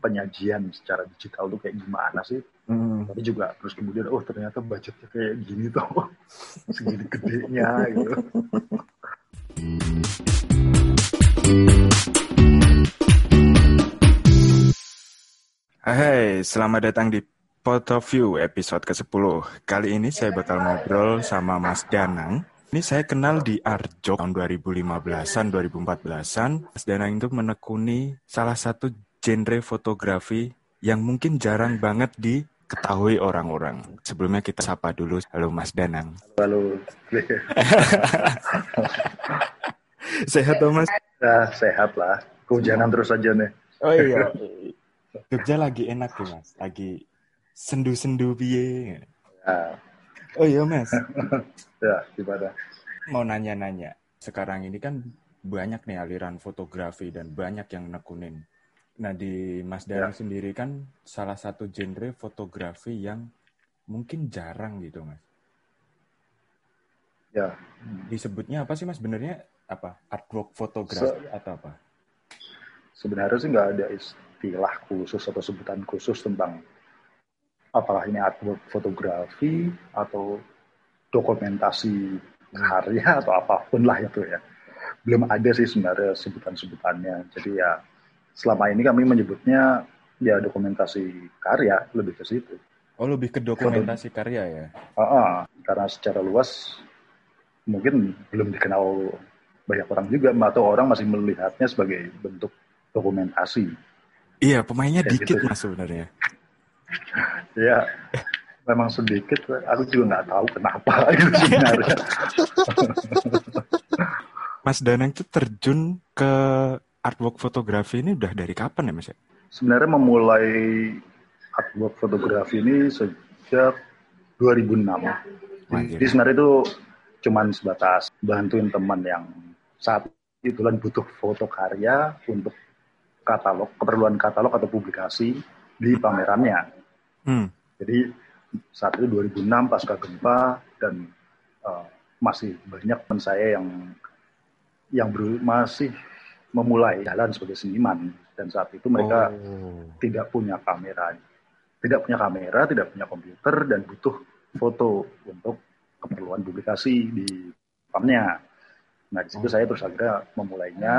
penyajian secara digital tuh kayak gimana sih. Hmm. Tapi juga terus kemudian oh ternyata budgetnya kayak gini tuh segini gedenya gitu. Hai, selamat datang di Pot of View episode ke-10. Kali ini saya bakal ngobrol sama Mas Danang. Ini saya kenal di Arjok tahun 2015-an, 2014-an. Mas Danang itu menekuni salah satu genre fotografi yang mungkin jarang banget diketahui orang-orang. Sebelumnya kita sapa dulu. Halo Mas Danang. Lalu Sehat toh Mas? ya, sehat lah. Kehujanan terus aja nih. Oh iya. Jogja lagi enak tuh Mas. Lagi sendu-sendu piye. Ya, Oh iya Mas. ya gimana? mau nanya-nanya. Sekarang ini kan banyak nih aliran fotografi dan banyak yang nekunin. Nah di Mas Danang sendiri kan salah satu genre fotografi yang mungkin jarang gitu Mas. Ya, Disebutnya apa sih Mas? Benernya apa? Artwork fotografi atau apa? sebenarnya sih nggak ada istilah khusus atau sebutan khusus tentang apakah ini artwork fotografi atau dokumentasi karya atau apa pun lah itu ya. Belum ada sih sebenarnya sebutan-sebutannya. Jadi ya selama ini kami menyebutnya ya dokumentasi karya lebih ke situ. Oh lebih ke dokumentasi karya ya? Ah, ah, karena secara luas mungkin belum dikenal banyak orang juga atau orang masih melihatnya sebagai bentuk dokumentasi. Iya pemainnya Kayak dikit gitu. Mas sebenarnya. Ya, memang sedikit. Aku juga nggak tahu kenapa gitu sebenarnya. Mas Danang itu terjun ke artwork fotografi ini udah dari kapan ya Mas? ya? Sebenarnya memulai artwork fotografi ini sejak 2006. Anjir. Jadi sebenarnya itu cuman sebatas bantuin teman yang saat itu kan butuh foto karya untuk katalog, keperluan katalog atau publikasi di pamerannya. Hmm. Jadi saat itu 2006 pasca gempa dan eh, masih banyak teman saya yang yang masih memulai jalan sebagai seniman dan saat itu mereka Oh. tidak punya kamera, tidak punya kamera, tidak punya komputer dan butuh foto untuk keperluan publikasi di pamernya. Nah di situ Oh. saya terus akhirnya memulainya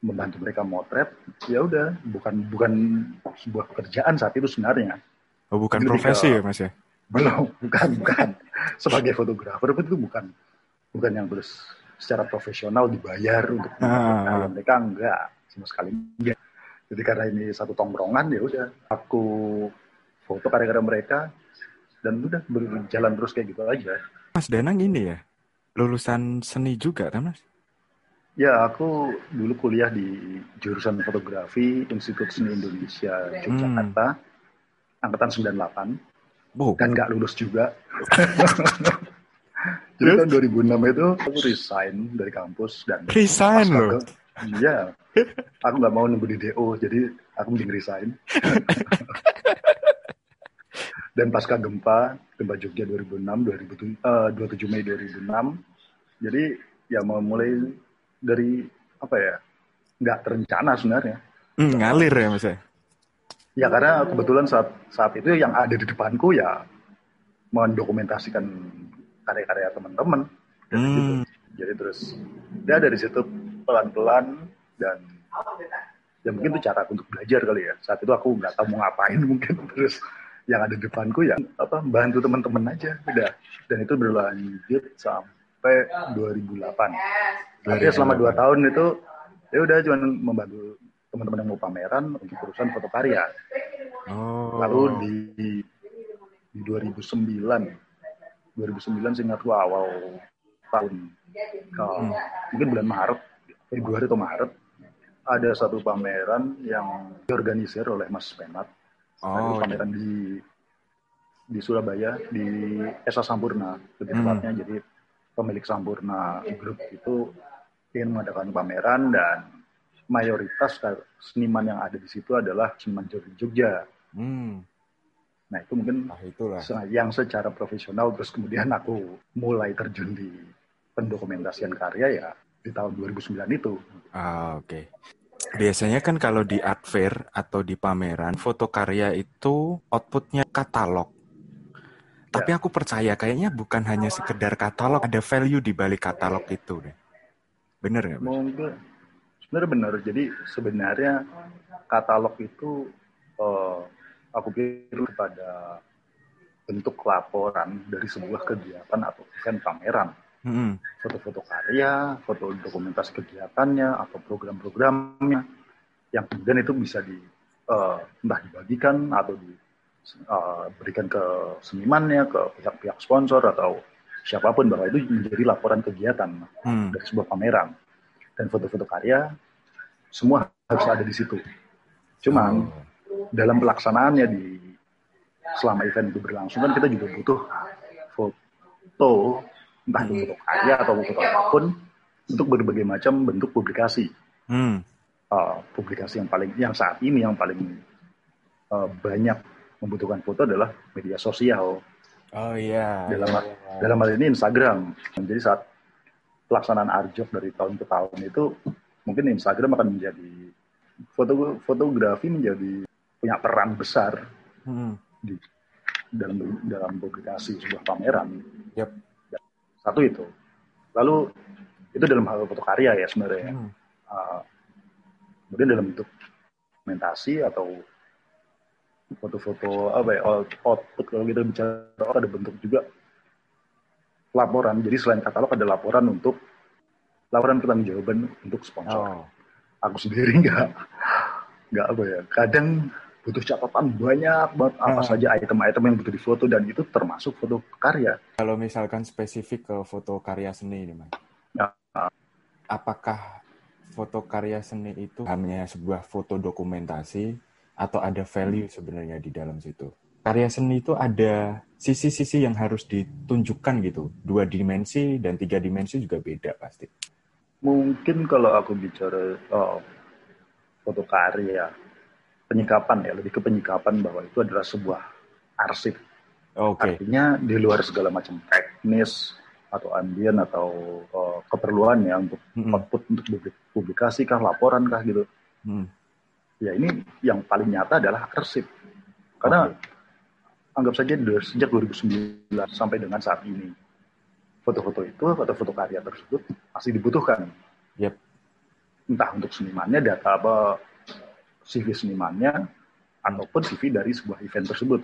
membantu mereka motret. Ya udah, bukan bukan sebuah pekerjaan saat itu sebenarnya. Oh bukan Lebih profesi ke- ya Mas ya? Belum, bukan, bukan. Sebagai fotografer itu bukan bukan yang terus secara profesional dibayar untuk Ah. kalau mereka enggak sama sekali enggak. Jadi karena ini satu tongkrongan ya udah aku foto karya-karya mereka dan udah berjalan terus kayak gitu aja. Mas Danang ini ya lulusan seni juga kan Mas? Ya aku dulu kuliah di jurusan fotografi Institut Seni Indonesia Yogyakarta angkatan 98 Wow. dan nggak lulus juga. Jadi tahun 2006 itu aku resign dari kampus dan Resign loh. Iya, aku nggak mau nunggu di DO, jadi aku mending resign. dan pasca gempa, gempa Jogja 2006, 2007, eh, 27 Mei 2006, jadi ya mau mulai dari apa ya, nggak terencana sebenarnya. Hmm, ngalir ya Mas ya? Ya karena kebetulan saat saat itu yang ada di depanku ya mendokumentasikan karya-karya teman-teman. Hmm. gitu. Jadi terus ya dari situ pelan-pelan dan ya mungkin itu cara untuk belajar kali ya. Saat itu aku nggak tahu mau ngapain mungkin terus yang ada di depanku ya apa bantu teman-teman aja udah dan itu berlanjut sampai 2008. Artinya selama dua tahun itu ya udah cuma membantu teman-teman yang mau pameran untuk urusan foto karya. Oh. Lalu di, di 2009, 2009 seingat gua awal tahun, kalau mungkin bulan Maret, Februari atau Maret, ada satu pameran yang diorganisir oleh Mas Penat. Oh, pameran di di Surabaya di Esa Sampurna lebih Hmm. tepatnya. Jadi pemilik Sampurna Group itu ingin mengadakan pameran dan mayoritas seniman yang ada di situ adalah seniman dari Jogja. Hmm. Nah itu mungkin Nah itulah. yang secara profesional terus kemudian aku mulai terjun di pendokumentasian karya ya di tahun 2009 itu. Ah, oke. Biasanya kan kalau di art fair atau di pameran, foto karya itu outputnya katalog. Tapi Ya. aku percaya kayaknya bukan hanya sekedar katalog, ada value di balik katalog itu deh. Bener nggak? Mungkin sebenarnya benar. Jadi sebenarnya katalog itu eh, aku pikir kepada bentuk laporan dari sebuah kegiatan atau event pameran. Mm-mm. Foto-foto karya, foto dokumentasi kegiatannya atau program-programnya yang kemudian itu bisa di eh, entah dibagikan atau diberikan ke senimannya, ke pihak-pihak sponsor atau siapa pun bahwa itu menjadi laporan kegiatan Hmm. dari sebuah pameran dan foto-foto karya semua harus ada di situ. Cuman Oh. Dalam pelaksanaannya di selama event itu berlangsung kan kita juga butuh foto entah itu foto karya atau foto apa pun untuk berbagai macam bentuk publikasi. Hmm. Uh, publikasi yang paling yang saat ini yang paling uh, banyak membutuhkan foto adalah media sosial Oh iya. dalam iya. dalam hal ini Instagram. Jadi saat pelaksanaan Arjok dari tahun ke tahun itu mungkin Instagram akan menjadi foto fotografi menjadi punya peran besar Hmm. di dalam dalam publikasi sebuah pameran. Yap. Satu itu. Lalu itu dalam hal foto karya ya sebenarnya. Hmm. Uh, kemudian dalam bentuk dokumentasi atau foto-foto apa ya out- output kalau kita bicara ada bentuk juga laporan. Jadi selain katalog ada laporan untuk laporan pertanggungjawaban untuk sponsor. Oh. Aku sendiri nggak nggak apa ya. Kadang butuh catatan banyak banget apa Ah. saja item-item yang butuh difoto dan itu termasuk foto karya. Kalau misalkan spesifik ke foto karya seni ini, Mas. Ya. Apakah foto karya seni itu hanya sebuah foto dokumentasi atau ada value sebenarnya di dalam situ? Karya seni itu ada sisi-sisi yang harus ditunjukkan gitu. Dua dimensi dan tiga dimensi juga beda pasti. Mungkin kalau aku bicara oh, foto karya, penyikapan ya, lebih ke penyikapan bahwa itu adalah sebuah arsip. Oke. Artinya di luar segala macam teknis atau ambien atau uh, keperluan ya untuk Mm-mm. output untuk publik- publikasi kah, laporan kah gitu. Hmm. Ya ini yang paling nyata adalah arsip. Karena anggap saja dari sejak 2009 sampai dengan saat ini, foto-foto itu atau foto karya tersebut masih dibutuhkan. Yep. Entah untuk senimannya, data apa CV senimannya, ataupun CV dari sebuah event tersebut.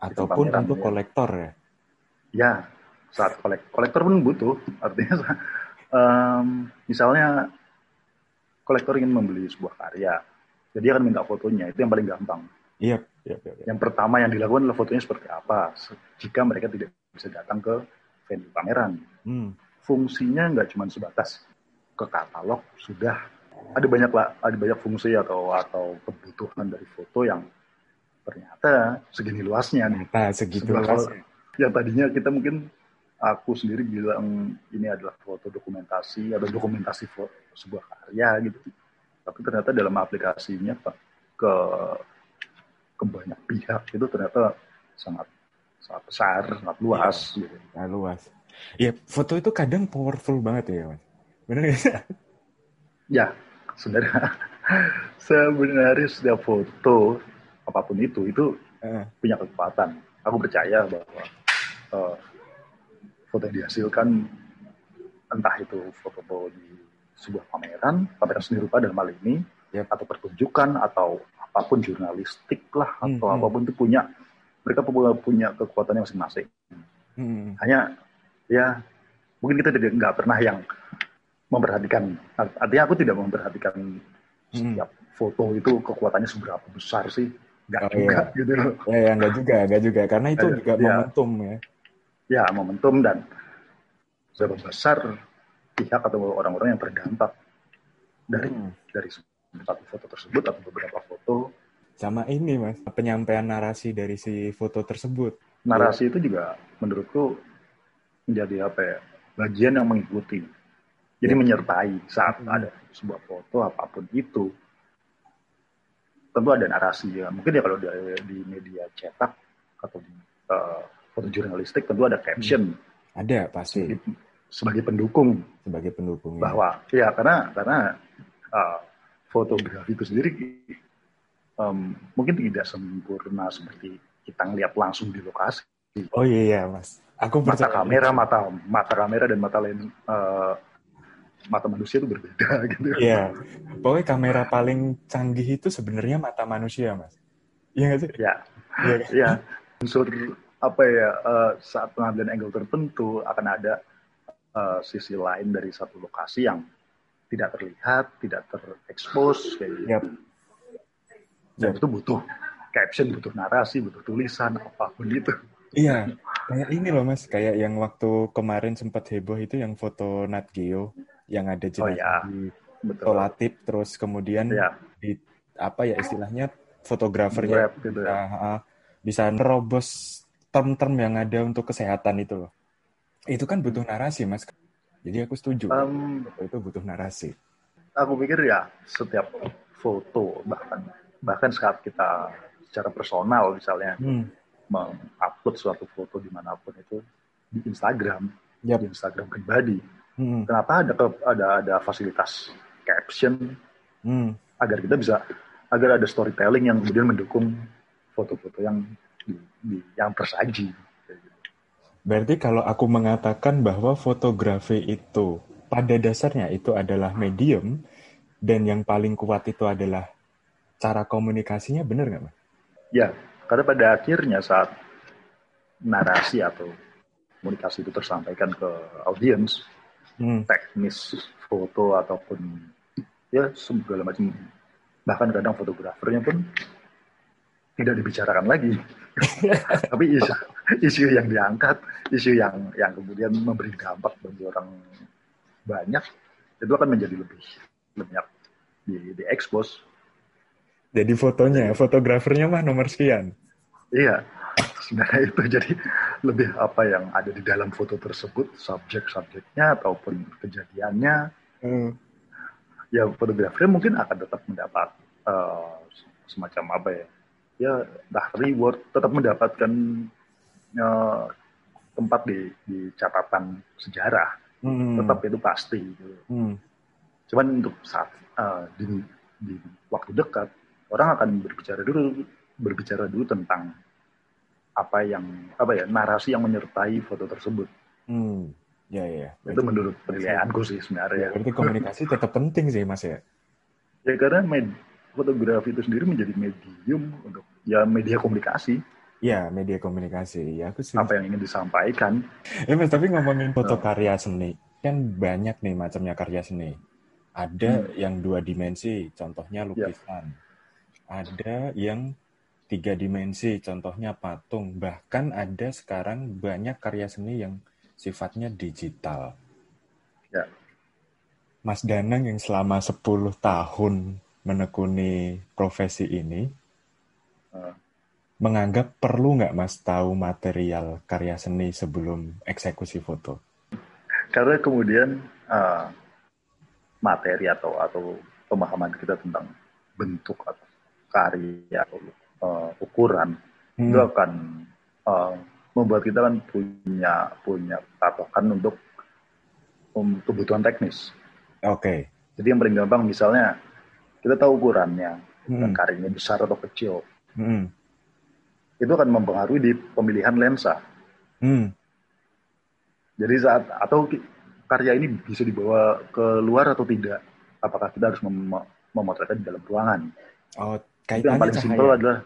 Ataupun untuk ya. kolektor ya. Ya, saat kolek kolektor pun butuh. Artinya, em, misalnya kolektor ingin membeli sebuah karya, jadi dia akan minta fotonya. Itu yang paling gampang. Iya. Yep, yep, yep. Yang pertama yang dilakukan adalah fotonya seperti apa. Jika mereka tidak bisa datang ke venue pameran, Hmm. fungsinya nggak cuma sebatas ke katalog, sudah ada banyak lah, ada banyak fungsi atau atau kebutuhan dari foto yang ternyata segini luasnya nih. Nah, segitu Sebuah luas. foto- yang tadinya kita mungkin aku sendiri bilang ini adalah foto dokumentasi atau dokumentasi fo- sebuah karya gitu tapi ternyata dalam aplikasinya Pak, ke ke banyak pihak itu ternyata sangat sangat besar sangat luas gitu. Nah, luas. Iya, foto itu kadang powerful banget ya, Mas. Nggak sih? ya sebenarnya sebenarnya setiap foto apa pun itu itu Eh, punya kekuatan. Aku percaya bahwa eh, foto yang dihasilkan entah itu foto di sebuah pameran, pameran seni rupa dalam hal ini, Yep. atau pertunjukan atau apa pun jurnalistik lah Hmm, atau hmm. apa pun itu punya mereka punya punya kekuatannya masing-masing. hmm. Hanya ya mungkin kita tidak nggak pernah yang memperhatikan. Artinya aku tidak memperhatikan Hmm. setiap foto itu kekuatannya seberapa besar sih. Nggak Oh, juga iya. gitu loh. Ya, ya, enggak juga, enggak juga. Karena itu juga iya. momentum ya. ya momentum dan seberapa besar pihak atau orang-orang yang terdampak dari Hmm. dari satu foto tersebut atau beberapa foto Sama ini, Mas. Penyampaian narasi dari si foto tersebut. narasi itu juga menurutku menjadi apa ya bagian yang mengikuti jadi Ya. menyertai saat Hmm. ada sebuah foto apa pun itu tentu ada narasi ya mungkin ya kalau di, di media cetak atau di eh, foto jurnalistik tentu ada caption Ada pasti sebagai, sebagai pendukung sebagai pendukung. ya. bahwa ya karena karena uh, fotografi itu sendiri um, mungkin tidak sempurna seperti kita ngeliat langsung di lokasi. Oh iya, iya mas. Aku mata kamera, mata mata kamera dan mata lain uh, mata manusia itu berbeda gitu. Iya. Pokoknya kamera paling canggih itu sebenarnya mata manusia, Mas. Iya nggak sih? Iya. Iya. Ya. Unsur apa ya uh, saat pengambilan angle tertentu akan ada uh, sisi lain dari satu lokasi yang tidak terlihat, tidak terekspos kayak gitu. Yep. Dan yep. itu butuh caption, butuh narasi, butuh tulisan, apa pun itu. Iya, kayak ini loh mas, kayak yang waktu kemarin sempat heboh itu yang foto Nat Geo yang ada jenazah oh, ya. di Tolatip, terus kemudian ya. di apa ya istilahnya fotografernya gitu ya. bisa, bisa nerobos term-term yang ada untuk kesehatan itu loh. Itu kan butuh narasi mas. Jadi aku setuju. Um, itu butuh narasi. Aku pikir ya setiap foto bahkan bahkan saat kita secara personal misalnya hmm mengupload suatu foto di mana pun itu di Instagram, yep. di Instagram pribadi. Hmm. Kenapa ada ada ada fasilitas caption hmm. agar kita bisa agar ada storytelling yang kemudian mendukung foto-foto yang di, di, yang tersaji. Berarti kalau aku mengatakan bahwa fotografi itu pada dasarnya itu adalah medium dan yang paling kuat itu adalah cara komunikasinya, benar nggak, Mas? Ya, karena pada akhirnya saat narasi atau komunikasi itu tersampaikan ke audiens, hmm. teknis foto ataupun ya segala macam bahkan kadang fotografernya pun tidak dibicarakan lagi. Tapi isu, isu yang diangkat, isu yang yang kemudian memberi dampak bagi orang banyak itu akan menjadi lebih banyak di, di expose jadi fotonya, fotografernya mah nomor sekian. Iya, sebenarnya itu jadi lebih apa yang ada di dalam foto tersebut, subjek-subjeknya ataupun kejadiannya. Hmm. Ya fotografer mungkin akan tetap mendapat uh, semacam apa ya, ya dah reward, tetap mendapatkan uh, tempat di, di catatan sejarah, hmm. tetap itu pasti. Gitu. Hmm. Cuman untuk saat uh, di, di waktu dekat orang akan berbicara dulu berbicara dulu tentang apa yang apa ya narasi yang menyertai foto tersebut. Hmm. Ya ya. Itu menurut penilaianku sih sebenarnya. Ya, berarti komunikasi tetap penting sih mas ya. Ya karena med fotografi itu sendiri menjadi medium untuk ya media komunikasi. Ya, media komunikasi. Ya, aku sih. Apa yang ingin disampaikan. Ya, Mas, tapi ngomongin foto karya seni, kan banyak nih macamnya karya seni. Ada hmm. yang dua dimensi, contohnya ya. lukisan. Ya ada yang tiga dimensi, contohnya patung. Bahkan ada sekarang banyak karya seni yang sifatnya digital. Ya. Mas Danang yang selama 10 tahun menekuni profesi ini, uh. menganggap perlu nggak Mas tahu material karya seni sebelum eksekusi foto? Karena kemudian uh, materi atau atau pemahaman kita tentang bentuk atau karya atau uh, ukuran hmm. itu akan uh, membuat kita kan punya punya patokan untuk um, kebutuhan teknis. Oke. Okay. Jadi yang paling gampang misalnya kita tahu ukurannya, hmm. karyanya besar atau kecil. Hmm. Itu akan mempengaruhi di pemilihan lensa. Hmm. Jadi saat atau karya ini bisa dibawa ke luar atau tidak? Apakah kita harus mem memotretnya di dalam ruangan? Oh, itu yang paling simpel adalah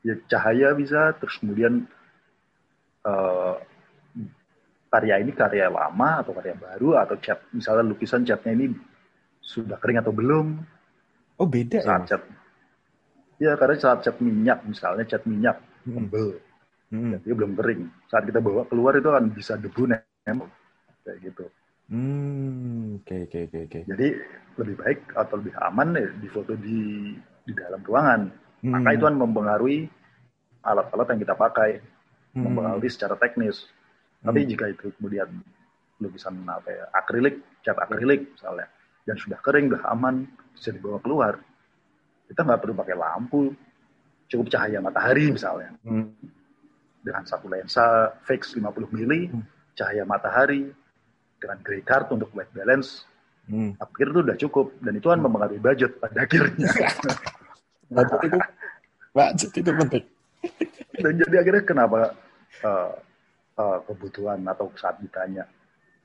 ya cahaya bisa, terus kemudian uh, karya ini karya lama atau karya baru atau cat misalnya lukisan catnya ini sudah kering atau belum? Oh beda saat ya? Cat, ya karena saat cat minyak misalnya cat minyak hmm. tebel, hmm. jadi belum kering. Saat kita bawa keluar itu akan bisa debu nempel kayak gitu. Hmm, oke oke oke. Jadi lebih baik atau lebih aman ya di foto di di dalam ruangan. Hmm. Maka itu kan mempengaruhi alat-alat yang kita pakai, hmm. mempengaruhi secara teknis. Hmm. Tapi jika itu kemudian lukisan apa ya, akrilik, cat akrilik misalnya, dan sudah kering, sudah aman, bisa dibawa keluar, kita nggak perlu pakai lampu, cukup cahaya matahari misalnya. Hmm. Dengan satu lensa fix 50 mili, hmm. cahaya matahari, dengan gray card untuk white balance, Hmm. Aku pikir itu udah cukup dan itu kan hmm. mempengaruhi budget pada akhirnya. budget itu budget itu penting. dan jadi akhirnya kenapa uh, uh, kebutuhan atau saat ditanya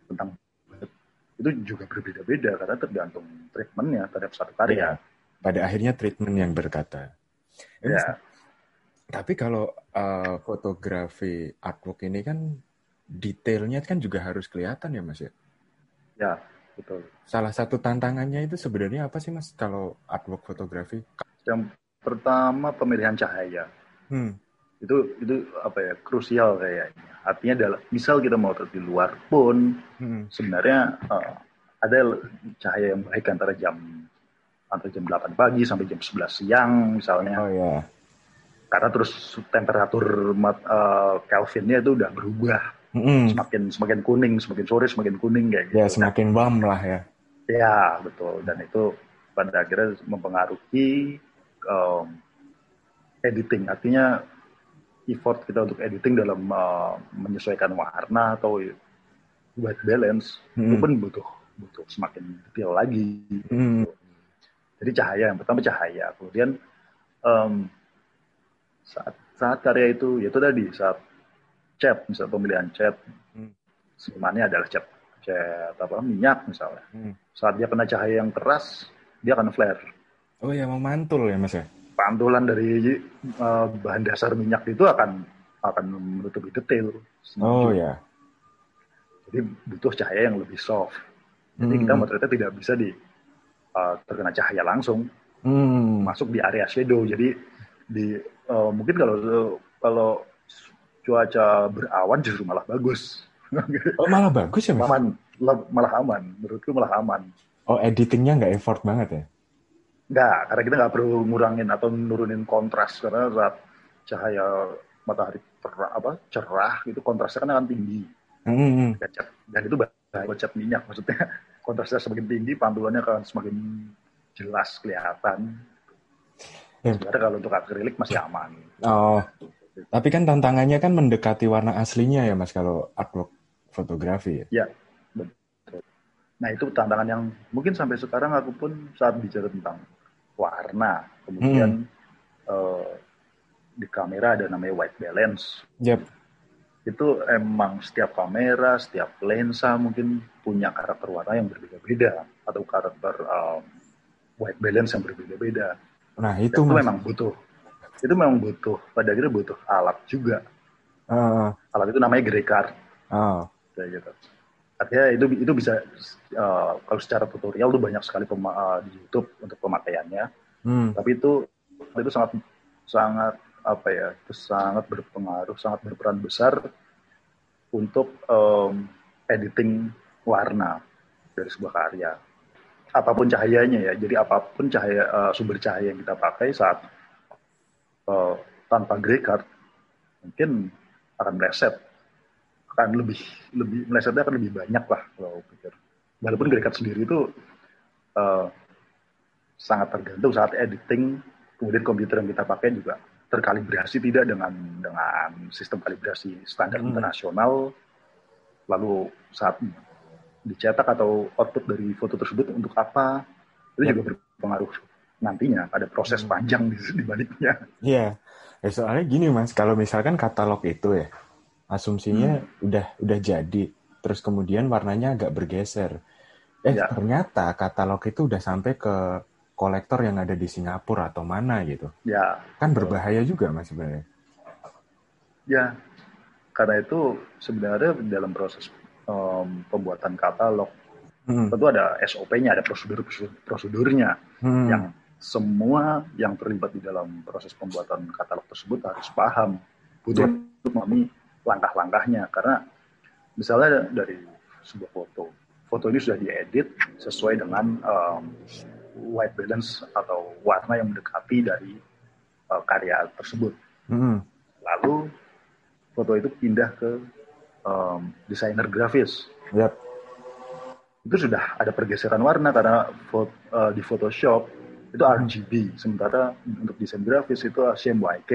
tentang budget itu juga berbeda-beda karena tergantung treatmentnya terhadap satu karya. Ya, pada akhirnya treatment yang berkata. Ya. Tapi kalau uh, fotografi artwork ini kan detailnya kan juga harus kelihatan ya mas ya? Ya, betul. Salah satu tantangannya itu sebenarnya apa sih mas kalau artwork fotografi? Yang pertama pemilihan cahaya. Hmm. Itu itu apa ya krusial kayaknya. Artinya adalah misal kita mau di luar pun hmm. sebenarnya uh, ada cahaya yang baik antara jam antara jam 8 pagi sampai jam 11 siang misalnya. Oh ya. Karena terus temperatur uh, Kelvinnya itu udah berubah. Mm. Semakin semakin kuning, semakin sore semakin kuning kayak gitu. Ya, semakin warm lah ya. Ya, betul. Dan itu pada akhirnya mempengaruhi um, editing. Artinya effort kita untuk editing dalam uh, menyesuaikan warna atau white balance mm. itu pun butuh butuh semakin detail lagi. Mm. Jadi cahaya yang pertama cahaya, kemudian um, saat saat karya itu yaitu tadi saat cat misalnya pemilihan cat hmm. sebenarnya adalah cat cat apa minyak misalnya. Hmm. Saat dia kena cahaya yang keras dia akan flare. Oh ya memantul ya mas ya. Pantulan dari uh, bahan dasar minyak itu akan akan menutupi detail. Oh ya. Jadi butuh cahaya yang lebih soft. Jadi hmm. kita ternyata tidak bisa di uh, terkena cahaya langsung hmm. masuk di area shadow. Jadi di uh, mungkin kalau kalau cuaca berawan justru malah bagus. Oh malah bagus ya mas? Aman, malah aman. Menurutku malah aman. Oh editingnya nggak effort banget ya? Nggak, karena kita nggak perlu ngurangin atau nurunin kontras karena saat cahaya matahari cerah, apa cerah itu kontrasnya kan akan tinggi. Hmm. Dan itu buat cat minyak maksudnya kontrasnya semakin tinggi, pantulannya akan semakin jelas kelihatan. Ya. Sebenarnya kalau untuk akrilik masih aman. Oh, tapi kan tantangannya kan mendekati warna aslinya ya mas kalau artwork fotografi ya. Ya, betul. Nah itu tantangan yang mungkin sampai sekarang aku pun saat bicara tentang warna, kemudian hmm. uh, di kamera ada namanya white balance. Yep itu emang setiap kamera, setiap lensa mungkin punya karakter warna yang berbeda-beda atau karakter um, white balance yang berbeda-beda. Nah itu, itu memang butuh, itu memang butuh. Pada akhirnya butuh alat juga. Uh. Alat itu namanya gray card. Uh. Kayak gitu. Artinya itu itu bisa uh, kalau secara tutorial tuh banyak sekali pema, uh, di YouTube untuk pemakaiannya. Hmm. Tapi itu itu sangat sangat apa ya itu sangat berpengaruh sangat berperan besar untuk um, editing warna dari sebuah karya apa pun cahayanya ya jadi apa pun cahaya uh, sumber cahaya yang kita pakai saat uh, tanpa gray card mungkin akan meleset. Akan lebih lebih melesetnya akan lebih banyak lah kalau pikir. Walaupun gray card sendiri itu uh, sangat tergantung saat editing. Kemudian komputer yang kita pakai juga terkalibrasi tidak dengan dengan sistem kalibrasi standar hmm. internasional. Lalu saat dicetak atau output dari foto tersebut untuk apa itu ya. juga berpengaruh nantinya ada proses hmm. panjang di, di baliknya. Iya, ya, soalnya gini mas, kalau misalkan katalog itu ya asumsinya hmm. udah udah jadi, terus kemudian warnanya agak bergeser. Eh ya. ternyata katalog itu udah sampai ke kolektor yang ada di Singapura atau mana gitu. Ya. Kan berbahaya juga mas sebenarnya. Ya, karena itu sebenarnya dalam proses um, pembuatan katalog hmm. tentu ada SOP-nya, ada prosedur prosedurnya hmm. yang semua yang terlibat di dalam proses pembuatan katalog tersebut harus paham, butuh untuk memahami langkah-langkahnya karena misalnya dari sebuah foto, foto ini sudah diedit sesuai dengan um, white balance atau warna yang mendekati dari uh, karya tersebut. Mm. Lalu foto itu pindah ke um, desainer grafis. Yep. Itu sudah ada pergeseran warna karena foto, uh, di Photoshop itu RGB, sementara untuk desain grafis itu CMYK.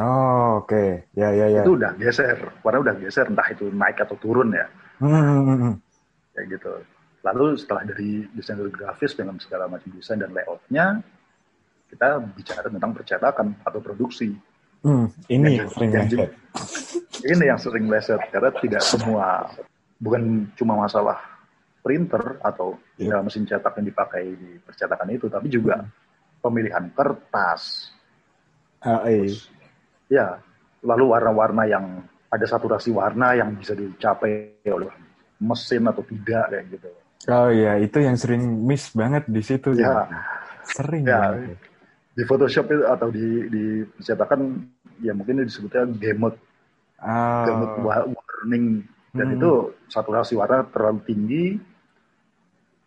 Oh, oke. Okay. Ya, ya, ya. Itu udah geser. Warna udah geser, entah itu naik atau turun ya. Hmm. Kayak gitu. lalu setelah dari desain grafis dengan segala macam desain dan layoutnya kita bicara tentang percetakan atau produksi Hmm, ini yang, yang sering leset. Ini yang sering leset karena tidak semua bukan cuma masalah printer atau yeah. mesin cetak yang dipakai di percetakan itu, tapi juga hmm. pemilihan kertas. Uh, Terus, ya, lalu warna-warna yang ada saturasi warna yang bisa dicapai oleh mesin atau tidak kayak gitu. Oh iya, itu yang sering miss banget di situ. Ya, sering. Ya, banget di Photoshop itu atau di di percetakan ya mungkin disebutnya gamut oh. gamut warning dan hmm. itu saturasi warna terlalu tinggi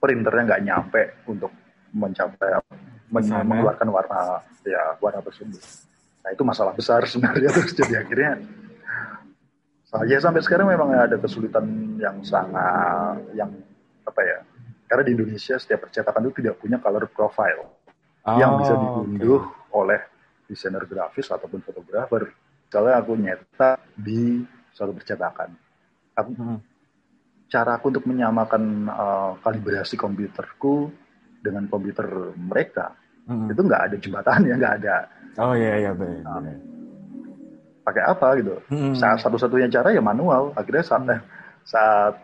printernya nggak nyampe untuk mencapai men mengeluarkan warna ya warna tersebut nah itu masalah besar sebenarnya terus jadi akhirnya saya sampai sekarang memang ada kesulitan yang sangat yang apa ya karena di Indonesia setiap percetakan itu tidak punya color profile oh, yang bisa diunduh okay. oleh desainer grafis ataupun fotografer. Misalnya aku nyetak di suatu percetakan. Aku, hmm. Cara aku untuk menyamakan uh, kalibrasi komputerku dengan komputer mereka, hmm. itu nggak ada jembatannya, nggak ada. Oh iya iya benar. Pakai apa gitu? Hmm. Saat satu-satunya cara ya manual. Akhirnya saat hmm. saat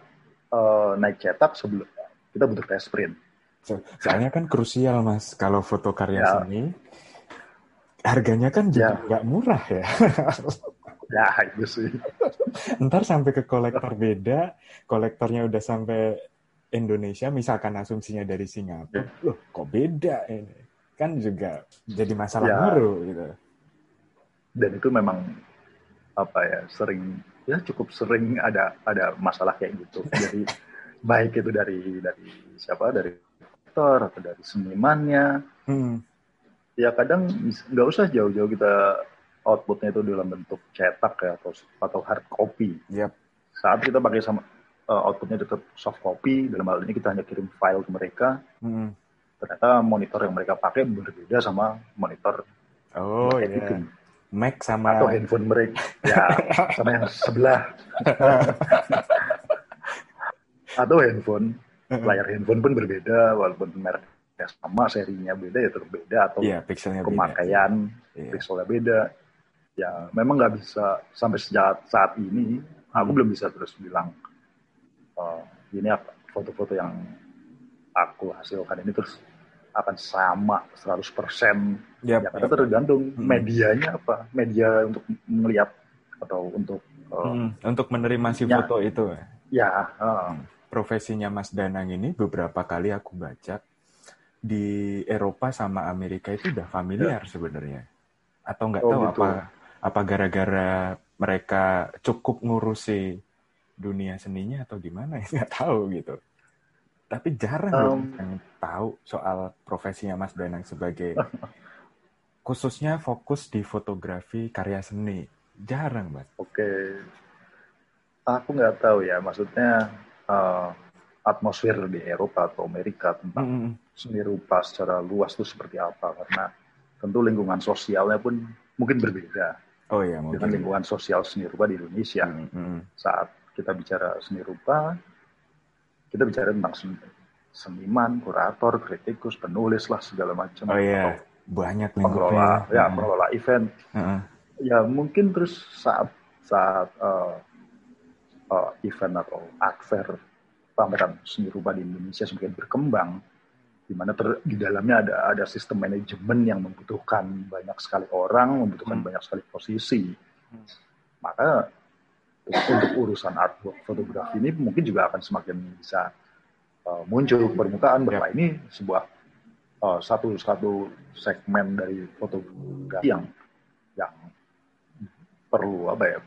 uh, naik cetak sebelum kita butuh test print So, soalnya kan krusial mas, kalau foto karya ya. seni harganya kan juga ya. nggak murah ya. ya itu sih. Ntar sampai ke kolektor beda, kolektornya udah sampai Indonesia, misalkan asumsinya dari Singapura, ya. loh kok beda ini? Kan juga jadi masalah ya. baru gitu. Dan itu memang apa ya sering ya cukup sering ada ada masalah kayak gitu. Jadi baik itu dari dari siapa dari aktor atau dari senimannya. Hmm. Ya kadang nggak usah jauh-jauh kita outputnya itu dalam bentuk cetak ya atau atau hard copy. Yep. Saat kita pakai sama uh, outputnya tetap soft copy, dalam hal ini kita hanya kirim file ke mereka. Hmm. Ternyata monitor yang mereka pakai berbeda sama monitor. Oh iya. Yeah. Mac sama atau handphone mereka ya sama yang sebelah atau handphone layar handphone pun berbeda walaupun mereknya sama serinya beda ya tetap beda atau yeah, pixelnya pemakaian beda. Yeah. pixelnya beda ya memang nggak bisa sampai sejak saat ini aku belum bisa terus bilang uh, ini apa foto-foto yang aku hasilkan ini terus akan sama 100% yep, ya karena yep. tergantung hmm. medianya apa media untuk melihat atau untuk uh, hmm, untuk menerima si ya, foto itu ya uh, profesinya Mas Danang ini beberapa kali aku baca di Eropa sama Amerika itu udah familiar ya. sebenarnya. Atau nggak oh, tahu gitu. apa apa gara-gara mereka cukup ngurusi dunia seninya atau gimana ya nggak tahu gitu. Tapi jarang um, yang tahu soal profesinya Mas Danang sebagai khususnya fokus di fotografi karya seni. Jarang, Mas. Oke. Aku nggak tahu ya, maksudnya uh, atmosfer di Eropa atau Amerika tentang mm. seni rupa secara luas itu seperti apa karena tentu lingkungan sosialnya pun mungkin berbeda oh, iya, mungkin. dengan lingkungan sosial seni rupa di Indonesia mm. saat kita bicara seni rupa kita bicara tentang seni, seniman kurator kritikus penulis lah segala macam oh iya banyak pengelola ya mm. pengelola event mm. ya mungkin terus saat saat uh, uh, event atau fair pameran seni rupa di Indonesia semakin berkembang, di mana di dalamnya ada ada sistem manajemen yang membutuhkan banyak sekali orang, membutuhkan hmm. banyak sekali posisi. Hmm. Maka untuk urusan artwork fotografi ini mungkin juga akan semakin bisa uh, muncul ke permukaan bahwa ya. ini sebuah uh, satu satu segmen dari fotografi yang yang perlu apa ya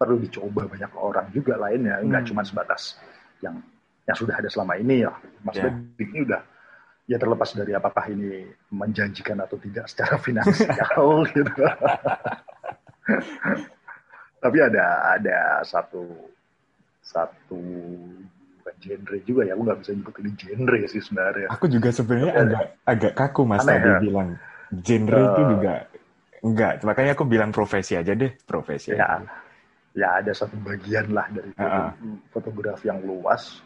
perlu dicoba banyak orang juga lainnya, nggak hmm. cuma sebatas yang yang sudah ada selama ini ya. Mas yeah. ini udah ya terlepas dari apakah ini menjanjikan atau tidak secara finansial gitu. Tapi ada ada satu satu bukan genre juga ya, aku nggak bisa nyebut ini genre sih sebenarnya. Aku juga sebenarnya agak agak kaku mas Aneh, tadi ya? bilang genre uh, itu juga enggak. Makanya aku bilang profesi aja deh, profesi. Ya. Aja ya ada satu bagian lah dari uh -uh. fotografi yang luas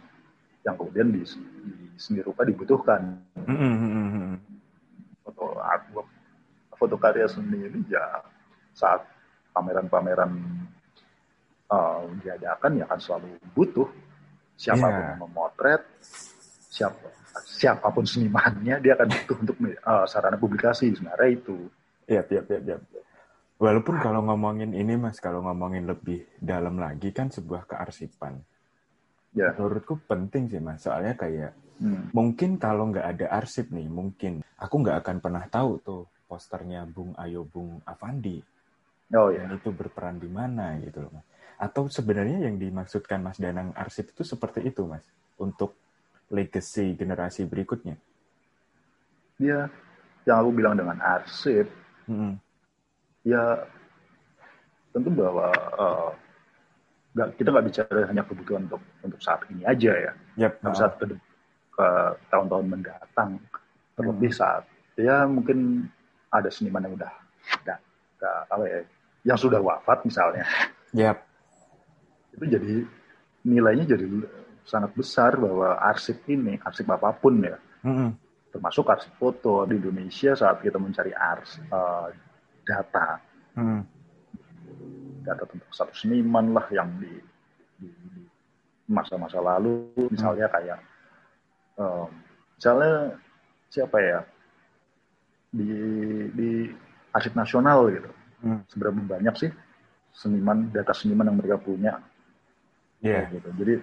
yang kemudian di, di seni rupa dibutuhkan. Mm-hmm. Foto artwork, foto karya seni ini ya saat pameran-pameran uh, diadakan ya akan selalu butuh siapa pun Yeah. yang memotret, siapa siapa pun senimannya dia akan butuh untuk uh, sarana publikasi sebenarnya itu. Iya, iya, iya, iya. Walaupun kalau ngomongin ini Mas, kalau ngomongin lebih dalam lagi kan sebuah kearsipan. Ya, Menurutku penting sih Mas, soalnya kayak hmm. mungkin kalau nggak ada arsip nih, mungkin aku nggak akan pernah tahu tuh posternya Bung Ayo Bung Avandi oh ya, dan itu berperan di mana gitu loh Mas. Atau sebenarnya yang dimaksudkan Mas Danang arsip itu seperti itu Mas, untuk legacy generasi berikutnya. dia yang aku bilang dengan arsip Mm-mm. ya tentu bahwa uh, nggak kita nggak bicara hanya kebutuhan untuk untuk saat ini aja ya. Yap, tapi saat ke, ke tahun-tahun mendatang terlebih saat ya mungkin ada seniman yang udah nggak nggak apa ya yang sudah wafat misalnya. Yap, itu jadi nilainya jadi sangat besar bahwa arsip ini arsip apa pun ya. Mm-mm. termasuk arsip foto di Indonesia saat kita mencari ars uh, data. Mm. Data tentang satu seniman lah yang di di di masa-masa lalu. Misalnya kayak em, misalnya siapa ya? Di di arsip nasional gitu. Mm. seberapa banyak sih seniman data seniman yang mereka punya? Iya. Kayak gitu. Jadi